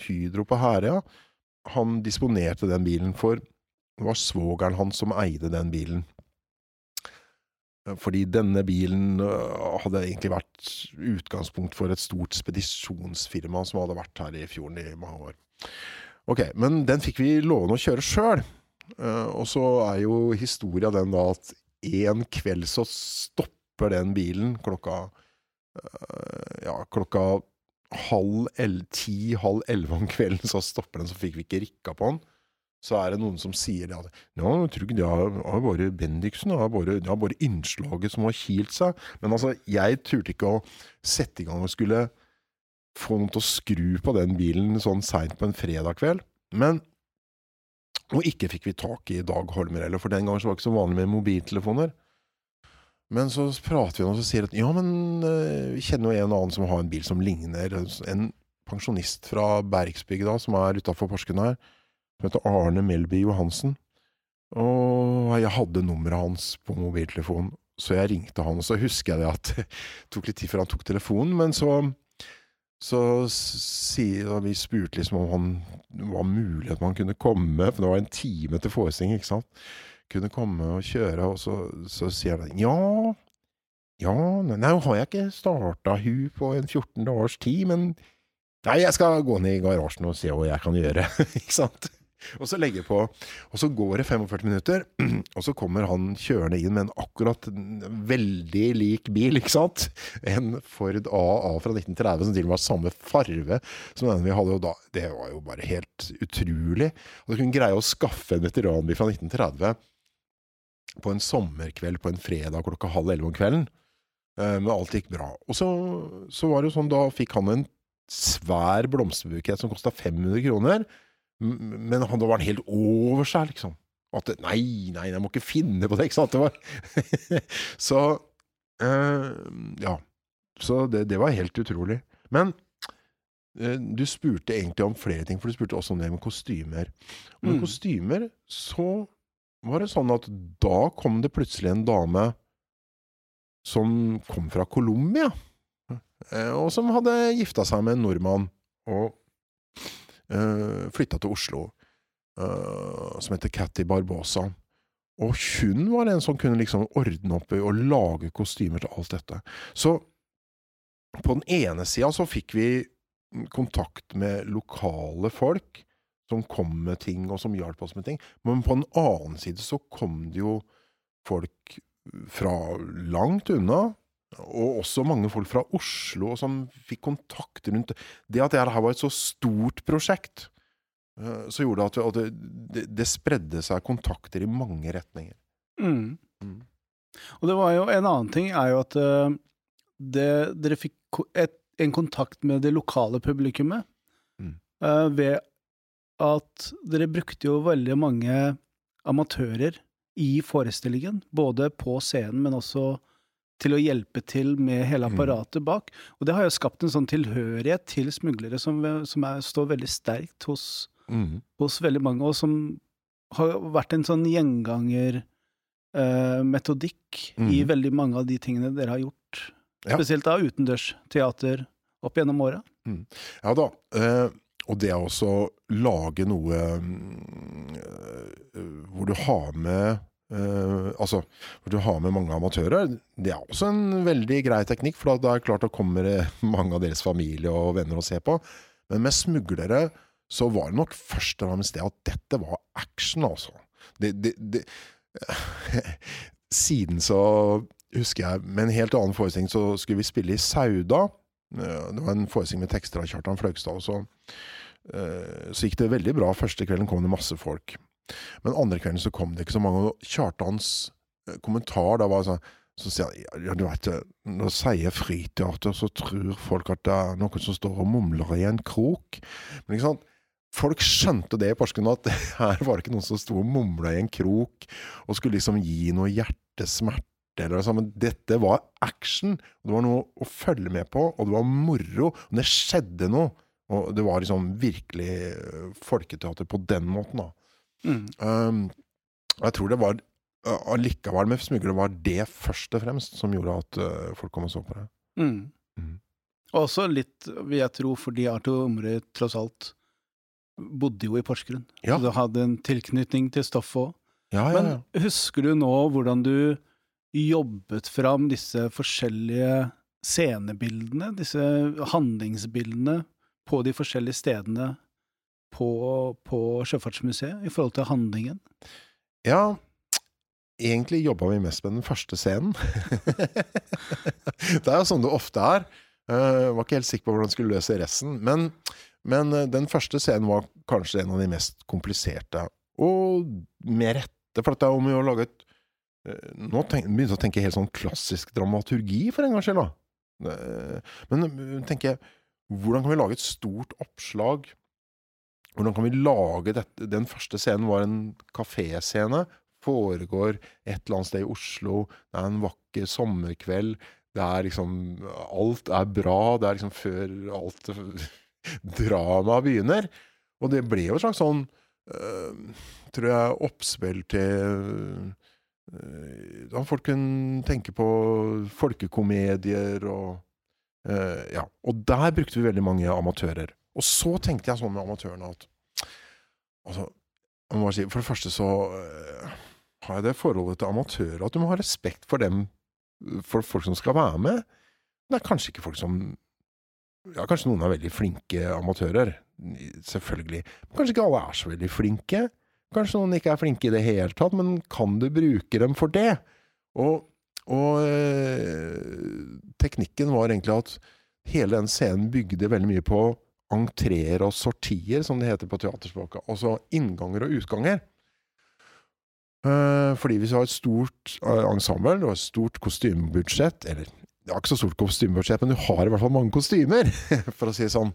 Hydro på Herøya. Han disponerte den bilen for Det var svogeren hans som eide den bilen. Eh, fordi denne bilen hadde egentlig vært utgangspunkt for et stort spedisjonsfirma som hadde vært her i fjorden i mange år. Ok, Men den fikk vi låne å kjøre sjøl. Uh, og så er jo historia den da at en kveld så stopper den bilen klokka uh, Ja, klokka halv el ti-halv elleve om kvelden så stopper den, så fikk vi ikke rikka på den. Så er det noen som sier det at ja, jeg tror ikke det har bare Bendiksen, det har bare, det har bare innslaget som har kilt seg. Men altså, jeg turte ikke å sette i gang og skulle få noen til å skru på den bilen sånn seint på en fredag kveld. Men og ikke fikk vi tak i Dag Holmer heller, for den gangen var det ikke så vanlig med mobiltelefoner. Men så prater vi med ham og sier at ja, men uh, vi kjenner jo en annen som har en bil som ligner. En pensjonist fra Bergsbygda som er utafor Porsgrunn her, som heter Arne Melby Johansen. Og jeg hadde nummeret hans på mobiltelefonen, så jeg ringte han. Og så husker jeg det at [LAUGHS] det tok litt tid før han tok telefonen, men så så vi spurte liksom om han var mulig at man kunne komme, for det var en time til forestilling, ikke sant. Kunne komme og kjøre, og så, så sier han ja, ja, nei, nå har jeg ikke starta hu på en 14 dagers tid, men nei, jeg skal gå ned i garasjen og se hva jeg kan gjøre, [LAUGHS] ikke sant. Og så legger jeg på. Og så går det 45 minutter, [CLEARS THROAT] og så kommer han kjørende inn med en akkurat veldig lik bil, ikke sant? En Ford AA fra 1930 som til og med har samme farve som den vi hadde. Da, det var jo bare helt utrolig. Og du kunne greie å skaffe en veteranbil fra 1930 på en sommerkveld på en fredag klokka halv elleve om kvelden. Eh, men alt gikk bra. Og så, så var det jo sånn, da fikk han en svær blomsterbukett som kosta 500 kroner. Men han, da var han helt over seg, liksom. At nei, nei, jeg må ikke finne på det, ikke sant. Det var [LAUGHS] så øh, ja. Så det, det var helt utrolig. Men øh, du spurte egentlig om flere ting, for du spurte også om det med kostymer. Og med Mm. kostymer så var det sånn at da kom det plutselig en dame som kom fra Colombia, eh, og som hadde gifta seg med en nordmann, og uh, flytta til Oslo, uh, som heter Catty Barbosa. Og hun var en som kunne liksom ordne opp i og lage kostymer til alt dette. Så på den ene sida så fikk vi kontakt med lokale folk som kom med ting, og som hjalp oss med ting. Men på den annen side så kom det jo folk fra langt unna, og også mange folk fra Oslo som fikk kontakt rundt det. Det at dette var et så stort prosjekt, eh, så gjorde det at, det, det spredde seg kontakter i mange retninger. Mm. Mm. Og det var jo en annen ting, er jo at eh, det, dere fikk et, en kontakt med det lokale publikummet Mm. eh, ved at dere brukte jo veldig mange amatører i forestillingen, både på scenen, men også til å hjelpe til med hele Mm. apparatet bak. Og det har jo skapt en sånn tilhørighet til smuglere som, som er, står veldig sterkt hos, Mm. hos veldig mange, og som har vært en sånn gjengangermetodikk i Mhm. veldig mange av de tingene dere har gjort. Ja. Spesielt da utendørsteater opp gjennom åra. Ja da. Eh, og det å også lage noe mm, eh, hvor du har med eh, Altså, for du har med mange amatører, det er også en veldig grei teknikk, for da er det klart det kommer [LAUGHS] mange av deres familie og venner å se på. Men med smuglere så var det nok først og fremst det at dette var action, altså. Det, det, det [LAUGHS] Siden så husker jeg med en helt annen forestilling så skulle vi spille i Sauda. Eh, Det var en forestilling med tekster av Kjartan Fløgstad. Så, eh, så gikk det veldig bra. Første kvelden kom det masse folk. Men andre kvelden så kom det ikke så mange. Og Kjartans eh, kommentar da var sånn så sier han, ja, du vet, eh, når jeg sier friteater, så tror folk at det er noen som står og mumler i en krok. Men ikke sant? Folk skjønte det i Porsgrunn, at [LAUGHS] her var det ikke noen som sto og mumla i en krok og skulle liksom gi noe hjertesmerte. Eller noe sånt, men dette var action. og Det var noe å følge med på, og det var moro. Og det skjedde noe. Og det var liksom virkelig eh, folketeater på den måten, da. Mm. Um, jeg tror det var uh, allikevel med smuglere var det først og fremst som gjorde at uh, folk kom og så på det. Mm. Mm. Også litt, vil jeg tro, fordi Arthur Omre tross alt bodde jo i Porsgrunn. Ja. Så du hadde en tilknytning til stoffet òg. Ja, ja, Men husker du nå hvordan du jobbet fram disse forskjellige scenebildene, disse handlingsbildene, på de forskjellige stedene på, på Sjøfartsmuseet, i forhold til handlingen? ja egentlig jobba vi mest med den første scenen. [LAUGHS] det er jo sånn det ofte er. Uh, var ikke helt sikker på hvordan jeg skulle løse resten. Men, men uh, den første scenen var kanskje en av de mest kompliserte. Og med rette, for det er om å lage et uh, Nå tenk, begynte jeg å tenke helt sånn klassisk dramaturgi, for en gangs skyld. Uh, men tenker jeg, hvordan kan vi lage et stort oppslag? Hvordan kan vi lage dette? Den første scenen var en kaféscene. Foregår et eller annet sted i Oslo. Det er en vakker sommerkveld. Det er liksom Alt er bra. Det er liksom før alt [LAUGHS] dramaet begynner. Og det ble jo et slags sånn øh, Tror jeg oppspill til øh, Da folk kunne tenke på folkekomedier og øh, Ja. Og der brukte vi veldig mange amatører. Og så tenkte jeg sånn med amatørene at Altså, si, for det første så uh, har jeg det forholdet til amatører at du må ha respekt for dem for folk som skal være med. Det er kanskje ikke folk som Ja, kanskje noen er veldig flinke amatører. Selvfølgelig. Men kanskje ikke alle er så veldig flinke. Kanskje noen ikke er flinke i det hele tatt, men kan du bruke dem for det? Og, og øh, teknikken var egentlig at hele den scenen bygde veldig mye på entreer og sortier, som det heter på teaterspråket. Altså innganger og utganger. Eh, fordi hvis du har et stort uh, ensemble og et stort kostymebudsjett Eller det er ikke så stort kostymebudsjett, men du har i hvert fall mange kostymer, [LAUGHS] for å si det sånn.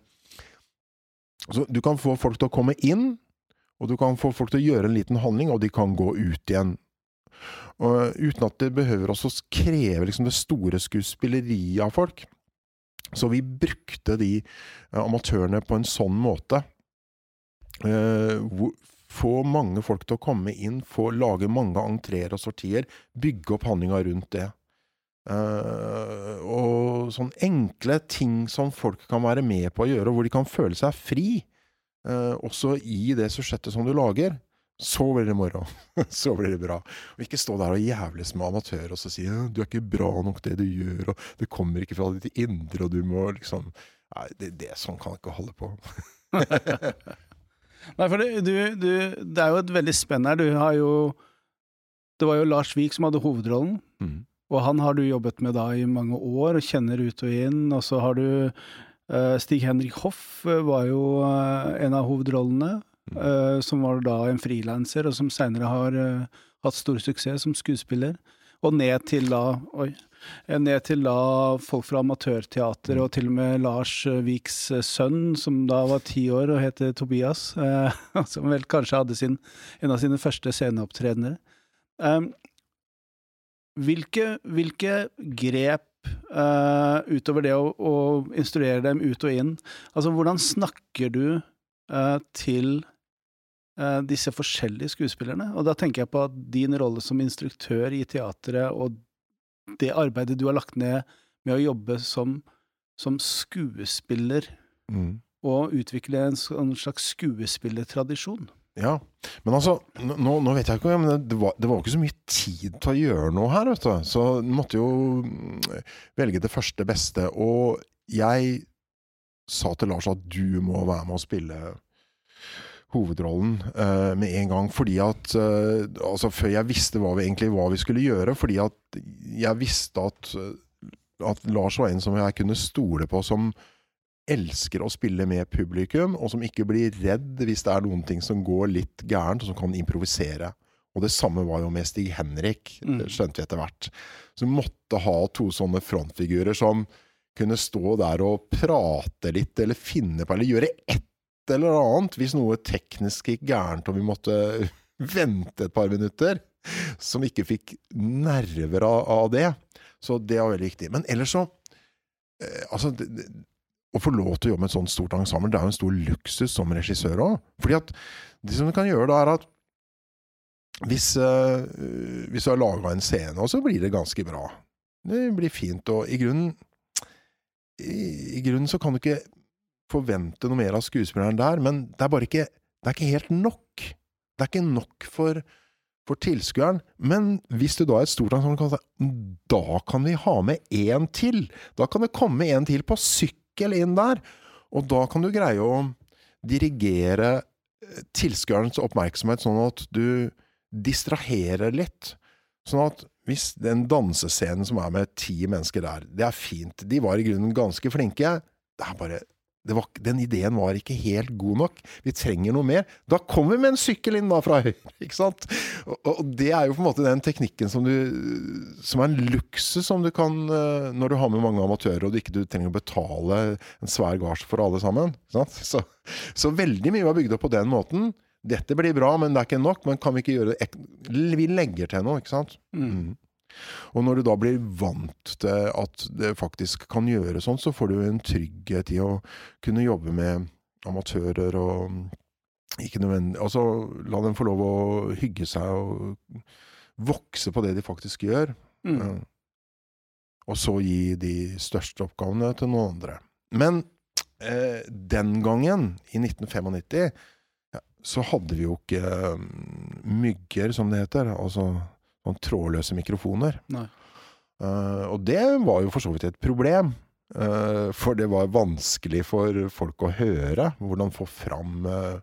Så du kan få folk til å komme inn, og du kan få folk til å gjøre en liten handling, og de kan gå ut igjen. Og, uten at det behøver også kreve liksom, det store skuespilleriet av folk. Så vi brukte de eh, amatørene på en sånn måte. Eh, få mange folk til å komme inn, få lage mange entreer og sortier, bygge opp handlinga rundt det. Uh, og sånn enkle ting som folk kan være med på å gjøre, hvor de kan føle seg fri, uh, også i det susjettet som du lager. Så blir det moro. [LAUGHS] så blir det bra. Og ikke stå der og jævles med amatører og så si «Ja, 'du er ikke bra nok det du gjør', og 'det kommer ikke fra ditt indre', og du må liksom Nei, det, det sånn kan jeg ikke holde på. [LAUGHS] Nei, for det, du, du, det er jo et veldig spenn her. Du har jo Det var jo Lars Vik som hadde hovedrollen, Mm. og han har du jobbet med da i mange år, og kjenner ut og inn. Og så har du eh, Stig Henrik Hoff eh, var jo eh, en av hovedrollene, eh, som var da en frilanser, og som seinere har uh, hatt stor suksess som skuespiller. Og ned til da Oi. eh, Ned til da folk fra amatørteater, og til og med Lars Viks sønn, som da var ti år og het Tobias, eh, [LAUGHS] som vel kanskje hadde sin, en av sine første sceneopptredener. Um, hvilke, hvilke grep eh, utover det å, å instruere dem ut og inn Altså, hvordan snakker du eh, til disse forskjellige skuespillerne? Og da tenker jeg på at din rolle som instruktør i teatret og det arbeidet du har lagt ned med å jobbe som, som skuespiller Mm. og utvikle en slags skuespillertradisjon. Ja, men altså, nå, nå vet jeg ikke, men det var, det var ikke så mye tid til å gjøre noe her, vet du. Så du måtte jo mm, velge det første beste. Og jeg sa til Lars at du må være med og spille hovedrollen uh, med en gang. Fordi at uh, Altså, før jeg visste hva vi egentlig hva vi skulle gjøre. Fordi at jeg visste at, at Lars var en som jeg kunne stole på, som elsker å spille med publikum, og som ikke blir redd hvis det er noen ting som går litt gærent, og som kan improvisere. Og det samme var jo med Stig Henrik, Mm. skjønte vi etter hvert. Så vi måtte ha to sånne frontfigurer som kunne stå der og prate litt, eller finne på, eller gjøre et eller annet hvis noe teknisk gikk gærent, og vi måtte [LAUGHS] vente et par minutter. Som ikke fikk nerver av, av det. Så det var veldig viktig. Men ellers så eh, Altså, det, det, å få lov til å jobbe med et sånt stort ensemble, det er jo en stor luksus som regissør òg. Fordi det som du kan gjøre da, er at hvis, eh, hvis du har laga en scene, så blir det ganske bra. Det blir fint, og i grunnen i, i grunnen så kan du ikke forvente noe mer av skuespilleren der, men det er bare ikke Det er ikke helt nok. Det er ikke nok for, for tilskueren. Men hvis du da er et stort ensemble, da kan vi ha med én til. Da kan det komme en til på sykkel inn der. Og da kan du greie å dirigere eh, tilskuerens oppmerksomhet sånn at du distraherer litt. Sånn at hvis den dansescenen som er med ti mennesker der, det er fint. De var i grunnen ganske flinke. Det er bare var, Den ideen var ikke helt god nok. Vi trenger noe mer. Da kommer vi med en sykkel inn da fra høyre, [LAUGHS] ikke sant? Og, og det er jo på en måte den teknikken som du Som er en luksus som du kan eh, Når du har med mange amatører, og du ikke du trenger å betale en svær gards for alle sammen. Ikke sant? [LAUGHS] Så, så veldig mye var bygd opp på den måten. Dette blir bra, men det er ikke nok. Men kan vi ikke gjøre det Vi legger til noe, ikke sant? Mm. Og når du da blir vant til at det faktisk kan gjøre sånn, så får du en trygghet i å kunne jobbe med amatører og ikke nødvendig Altså la dem få lov å hygge seg og vokse på det de faktisk gjør. Mm. Ja. Og så gi de største oppgavene til noen andre. Men eh, den gangen, i 1995, ja, så hadde vi jo ikke eh, mygger, som det heter. Altså sånn trådløse mikrofoner. Eh, og det var jo for så vidt et problem. Uh, for det var vanskelig for folk å høre. Hvordan få fram, uh,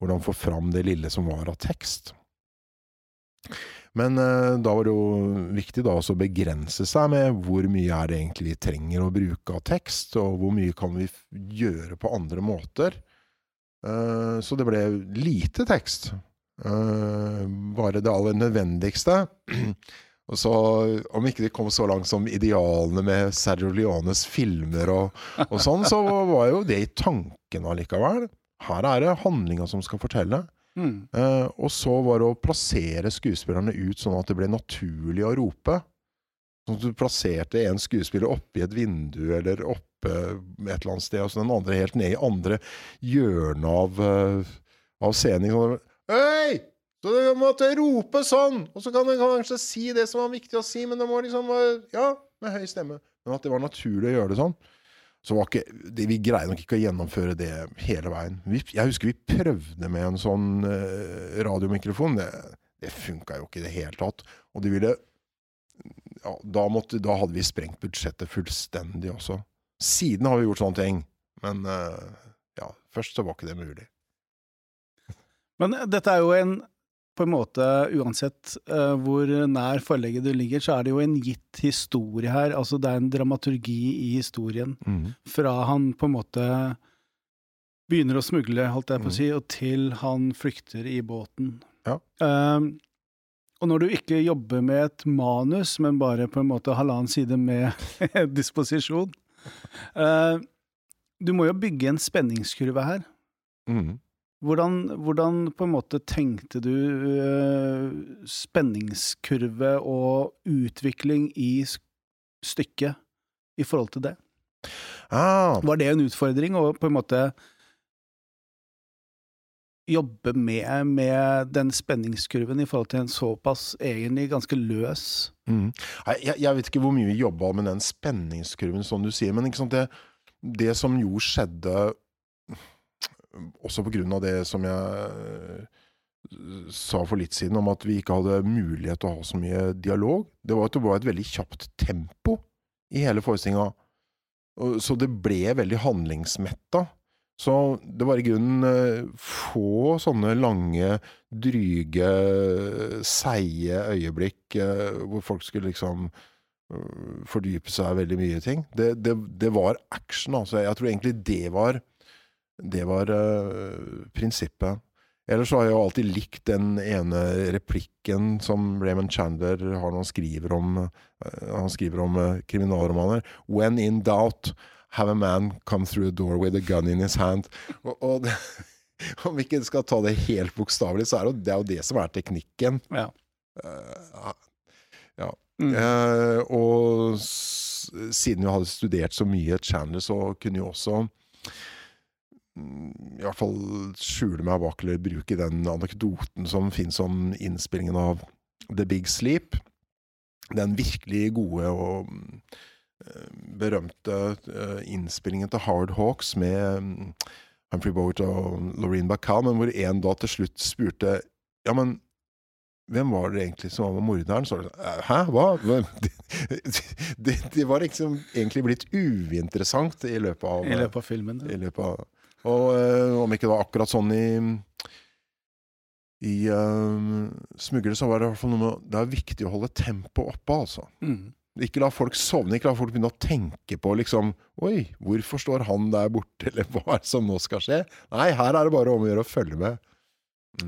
hvordan få fram det lille som var av tekst. Men da var det jo viktig da også å begrense seg med hvor mye er det egentlig vi trenger å bruke av tekst, og hvor mye kan vi gjøre på andre måter. Så det ble lite tekst. Eh, bare det aller nødvendigste. [CLEARS THROAT] Og så, om ikke de kom så langt som idealene med Sergio Leones filmer og, og sånn, så var jo det i tanken allikevel. Her er det handlinga som skal fortelle. Mm. Uh, og så var det å plassere skuespillerne ut sånn at det ble naturlig å rope. Sånn at du plasserte en skuespiller oppi et vindu eller oppe et eller annet sted, og så den andre helt ned i andre hjørnet av, uh, av scenen. Sånn, Hei! Så du måtte rope sånn! Og så kan du kanskje si det som var viktig å si, men det må liksom være Ja, med høy stemme. Men at det var naturlig å gjøre det sånn. Så var ikke, det, Vi greide nok ikke å gjennomføre det hele veien. Vi, jeg husker vi prøvde med en sånn uh, radiomikrofon. Det, det funka jo ikke i det hele tatt. Og de ville ja, da, måtte, da hadde vi sprengt budsjettet fullstendig også. Siden har vi gjort sånne ting. Men uh, ja, først så var ikke det mulig. Men dette er jo en på en måte, uansett uh, hvor nær forlegget du ligger, så er det jo en gitt historie her. Altså det er en dramaturgi i historien. Fra han på en måte begynner å smugle, holdt jeg på å Mm. si, og til han flykter i båten. Ja. Eh, og når du ikke jobber med et manus, men bare på en måte halvannen side med [LAUGHS] disposisjon uh, Du må jo bygge en spenningskurve her. Mhm. Hvordan, hvordan på en måte tenkte du eh, spenningskurve og utvikling i stykket i forhold til det? Ah, Var det en utfordring å på en måte jobbe med, med den spenningskurven i forhold til en såpass egentlig ganske løs mm. Jeg, jeg vet ikke hvor mye vi jobba med den spenningskurven, som du sier. Men det, det som jo skjedde, også av det som jeg øh, sa for litt siden, om at vi ikke hadde mulighet til å ha så mye dialog, det var at det var et veldig kjapt tempo i hele forestillinga. Så det ble veldig handlingsmetta. Så det var i grunnen eh, få sånne lange, dryge, seige øyeblikk eh, hvor folk skulle liksom eh, fordype seg veldig mye ting. Det, det, det var action, altså. Jeg tror egentlig det var det var uh, prinsippet. Ellers så har jeg jo alltid likt den ene replikken som Raymond Chandler har når han skriver om, uh, han skriver om uh, kriminalromaner. When in doubt, have a man come through a door with a gun in his hand. Og, og det, [LAUGHS] om vi ikke skal ta det helt bokstavelig, så er det, det er jo det som er teknikken. Ja. ja. Mm. Og siden vi hadde studert så mye Chandler, så kunne jo også i hvert fall skjule meg bak eller bruke den anekdoten som finnes om innspillingen av The Big Sleep. Den virkelig gode og mm, eh, berømte eh, innspillingen til Hard Hawks med mm, Humphrey Bogart og Laureen Bacall, men hvor en da til slutt spurte Ja, men hvem var det egentlig som var morderen? Så var det sånn, Hæ, hva? [LAUGHS] Det, det, det var liksom egentlig blitt uinteressant i løpet av, I løpet av filmen. i løpet av Og øh, om ikke det var akkurat sånn i i øh, smuglere så var det i hvert fall noe med Det er viktig å holde tempoet oppe, altså. Mm. Ikke la folk sovne, ikke la folk begynne å tenke på liksom Oi, hvorfor står han der borte, eller hva er det som nå skal skje? Nei, her er det bare om å gjøre å følge med.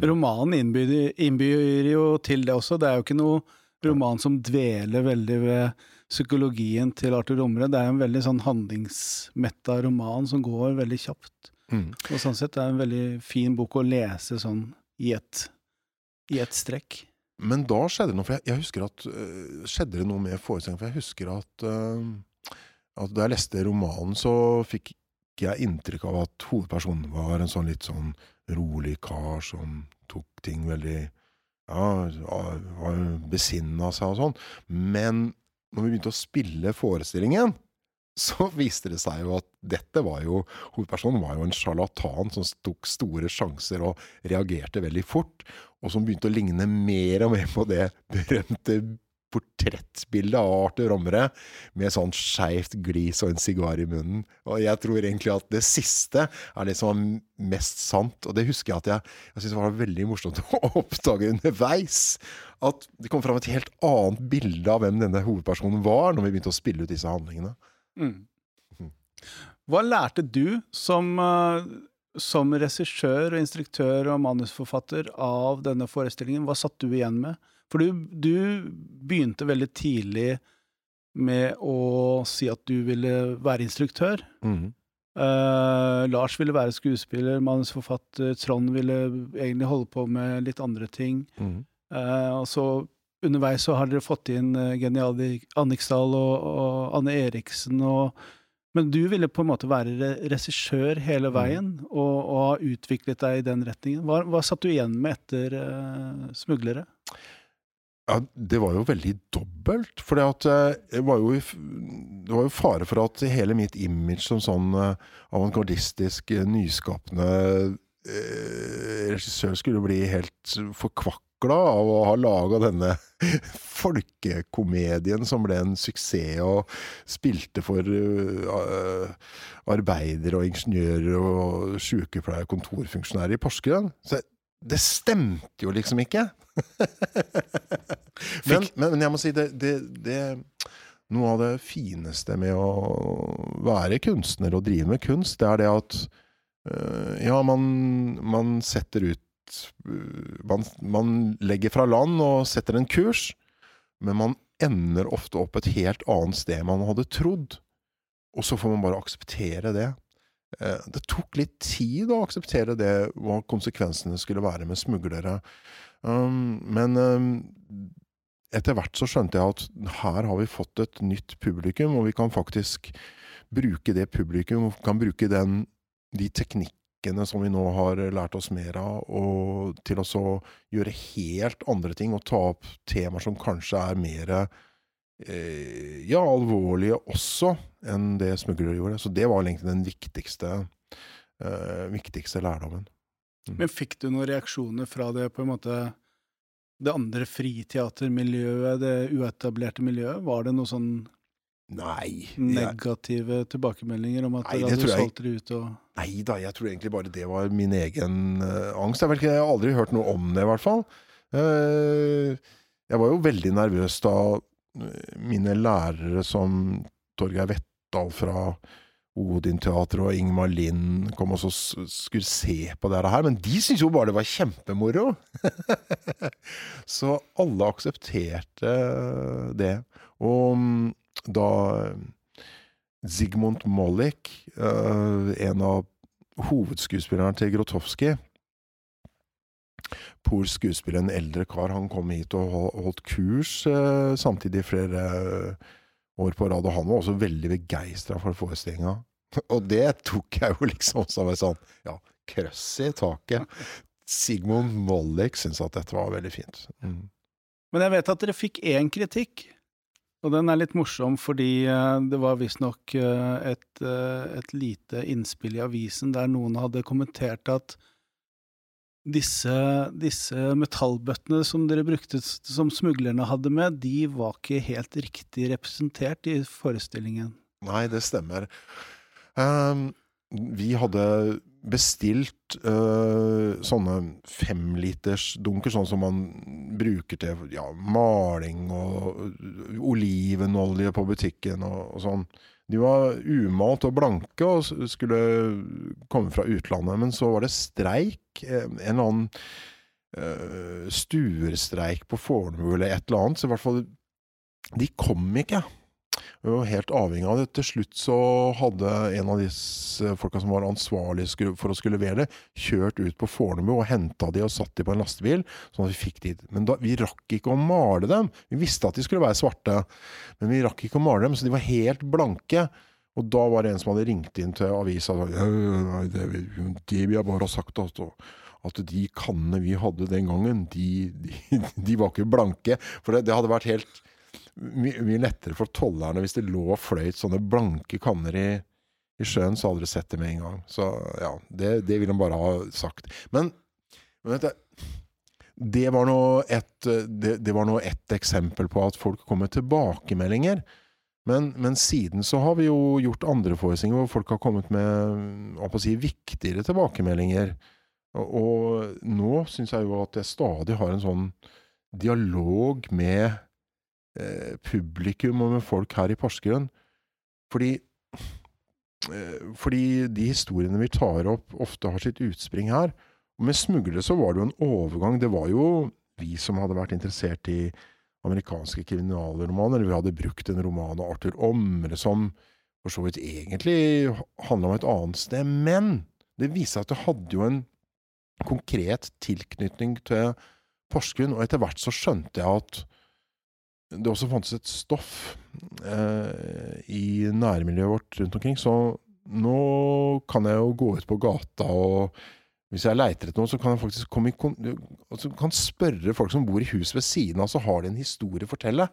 Romanen innbyr, innbyr jo til det også. Det er jo ikke noe roman som dveler veldig ved psykologien til Arthur Romre. Det er en veldig sånn handlingsmetta roman som går veldig kjapt. Mm. Og sånn sett er det en veldig fin bok å lese sånn i et, i et strekk. Men da skjedde det noe, for jeg, jeg husker at uh, Skjedde det noe med forestillingen? For jeg husker at, uh, at da jeg leste romanen, så fikk jeg inntrykk av at hovedpersonen var en sånn litt sånn rolig kar som tok ting veldig Ja, var besinna seg og sånn. Men når vi begynte å spille forestillingen, så [LAUGHS] viste det seg jo at dette var jo Hovedpersonen var jo en sjarlatan som tok store sjanser og reagerte veldig fort, og som begynte å ligne mer og mer på det berømte portrettbildet av Arthur Romre, med sånn skeivt glis og en sigar i munnen. Og jeg tror egentlig at det siste er det som var mest sant, og det husker jeg at jeg, jeg syntes var veldig morsomt [LAUGHS] å oppdage underveis. At det kom fram et helt annet bilde av hvem denne hovedpersonen var, når vi begynte å spille ut disse handlingene. Mm. Hva lærte du som, eh, som regissør og instruktør og manusforfatter av denne forestillingen? Hva satt du igjen med? For du, du begynte veldig tidlig med å si at du ville være instruktør. Mhm. Uh, Lars ville være skuespiller, manusforfatter. Trond ville egentlig holde på med litt andre ting. Mm. Uh, og så underveis så har dere fått inn geniale Anniksdal og, og Anne Eriksen og Men du ville på en måte være regissør hele veien og, og ha utviklet deg i den retningen. Hva, hva satt du igjen med etter uh, 'Smuglere'? Ja, det var jo veldig dobbelt. For det var jo, det var jo fare for at hele mitt image som sånn avantgardistisk, nyskapende regissør skulle bli helt forkvakla av å ha laga denne [LAUGHS] folkekomedien som ble en suksess og spilte for uh, arbeidere og ingeniører og sykepleiere og kontorfunksjonærer i Porsgrunn. Så det stemte jo liksom ikke. [LAUGHS] men, men, jeg må si det, det, det, Noe av det fineste med å være kunstner og drive med kunst, det er det at uh, Ja, man, man setter ut man, man, legger fra land og setter en kurs, men man ender ofte opp et helt annet sted man hadde trodd. Og så får man bare akseptere det. Eh, det tok litt tid å akseptere det, hva konsekvensene skulle være med smuglere. Um, men um, etter hvert så skjønte jeg at her har vi fått et nytt publikum, og vi kan faktisk bruke det publikum, kan bruke den, de teknikkene som vi nå har lært oss mer av, og til å gjøre helt andre ting og ta opp temaer som kanskje er mer eh, ja, alvorlige også enn det smuglere gjorde. Så det var egentlig den viktigste, eh, viktigste lærdommen. Mm. Men fikk du noen reaksjoner fra det på en måte det andre friteatermiljøet, det uetablerte miljøet? Var det noe sånn Nei. Negative jeg... tilbakemeldinger om at Nei, det hadde solgt dere ut og Nei da, jeg tror egentlig bare det var min egen uh, angst. Jeg, ikke, jeg har aldri hørt noe om det, i hvert fall. Uh, jeg var jo veldig nervøs da eh, mine lærere som Torgeir Vettdal fra Odin-teatret og Ingmar Lind kom og skulle se på det her, men de syntes jo bare det var kjempemoro! [LAUGHS] så alle aksepterte det. Og mm, da Zygmunt Mollik, en av hovedskuespillerne til Grotowski Polsk skuespiller, en eldre kar, han kom hit og holdt kurs samtidig flere år på rad, og han var også veldig begeistra for forestillinga. [LAUGHS] Og det tok jeg jo liksom som en sånn ja, krøss i taket. Sigmund Mollik syntes at dette var veldig fint. Mm. Men jeg vet at dere fikk én kritikk og den er litt morsom fordi uh, det var visstnok uh, et, uh, et lite innspill i avisen der noen hadde kommentert at disse, disse metallbøttene som dere brukte som smuglerne hadde med, de var ikke helt riktig representert i forestillingen. Nei, det stemmer. Um, vi hadde bestilt øh, sånne femlitersdunker, sånn som man bruker til ja, maling og olivenolje på butikken og, og, sånn. De var umalt og blanke og skulle komme fra utlandet, men så var det streik. Eh, en eller annen øh, stuerstreik på Fornebu eller et eller annet. Så i hvert fall De kom ikke. Vi var helt avhengig av det. Til slutt så hadde en av disse folka som var ansvarlig for å skulle levere det, kjørt ut på Fornebu og henta de og satt de på en lastebil, sånn at vi fikk de. Men da, vi rakk ikke å male dem. Vi visste at de skulle være svarte, men vi rakk ikke å male dem, så de var helt blanke. Og da var det en som hadde ringt inn til avisa og sagt det, det vi har bare sagt at, at de kannene vi hadde den gangen, de, de, de var ikke blanke. For det, det hadde vært helt mye, mye lettere for tollerne hvis det lå og fløyt sånne blanke kanner i, i sjøen, så hadde dere sett det med en gang. Så ja, det, det vil de bare ha sagt. Men, men vet du, det var nå et, det, det nå eksempel på at folk kom med tilbakemeldinger. Men, men, siden så har vi jo gjort andre forestillinger hvor folk har kommet med si, viktigere tilbakemeldinger. Og, og nå syns jeg jo at jeg stadig har en sånn dialog med Eh, publikum og med folk her i Porsgrunn. Fordi, eh, fordi de historiene vi tar opp, ofte har sitt utspring her. Og med smuglere så var det jo en overgang. Det var jo vi som hadde vært interessert i amerikanske kriminalromaner. Vi hadde brukt en roman av Arthur Omre som for så vidt egentlig handla om et annet sted. Men det viste seg at det hadde jo en konkret tilknytning til Porsgrunn, og etter hvert så skjønte jeg at det også fantes et stoff eh, i nærmiljøet vårt rundt omkring. Så nå kan jeg jo gå ut på gata, og hvis jeg leiter etter noe, så kan jeg faktisk komme i altså kan spørre folk som bor i hus ved siden av, så har de en historie å fortelle.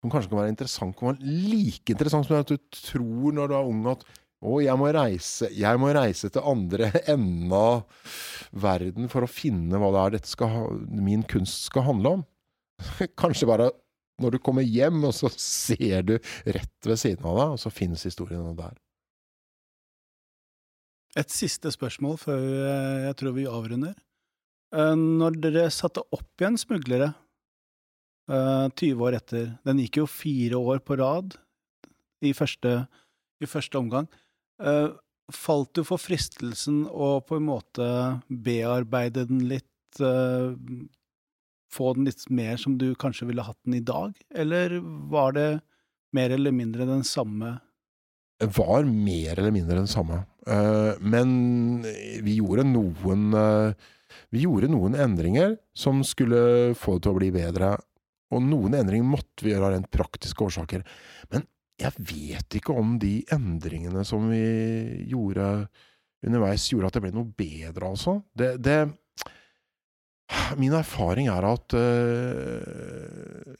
Som kanskje kan være interessant, kan være like interessant som at du tror når du er ung at å, jeg må reise, jeg må reise til andre [LAUGHS] enden av verden for å finne hva det er dette skal, min kunst skal handle om. [LAUGHS] Kanskje bare når du kommer hjem, og så ser du rett ved siden av deg, og så finnes historiene der. Et siste spørsmål før jeg tror vi avrunder. Eh, når dere satte opp igjen Smuglere, 20 eh, år etter Den gikk jo fire år på rad i første, i første omgang. Eh, falt du for fristelsen å på en måte bearbeide den litt, få den litt mer som du kanskje ville hatt den i dag, eller var det mer eller mindre den samme? Det var mer eller mindre den samme. Eh, men vi gjorde noen eh, Vi gjorde noen endringer som skulle få det til å bli bedre. Og noen endringer måtte vi gjøre av rent praktiske årsaker. Men jeg vet ikke om de endringene som vi gjorde underveis, gjorde at det ble noe bedre, altså. Det, det Min erfaring er at uh,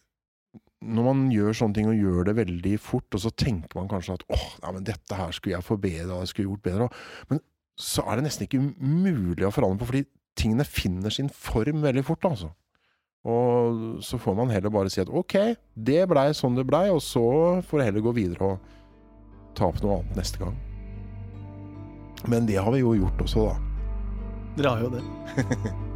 når man gjør sånne ting og gjør det veldig fort, og så tenker man kanskje at åh, nei, men dette her skulle jeg forbedra, jeg skulle gjort bedre. Men så er det nesten ikke mulig å forandre på, fordi tingene finner sin form veldig fort, altså. Og så får man heller bare si at ok, det blei sånn det blei, og så får jeg heller gå videre og ta opp noe annet neste gang. Men det har vi jo gjort også, da. Dere har jo det. [LAUGHS]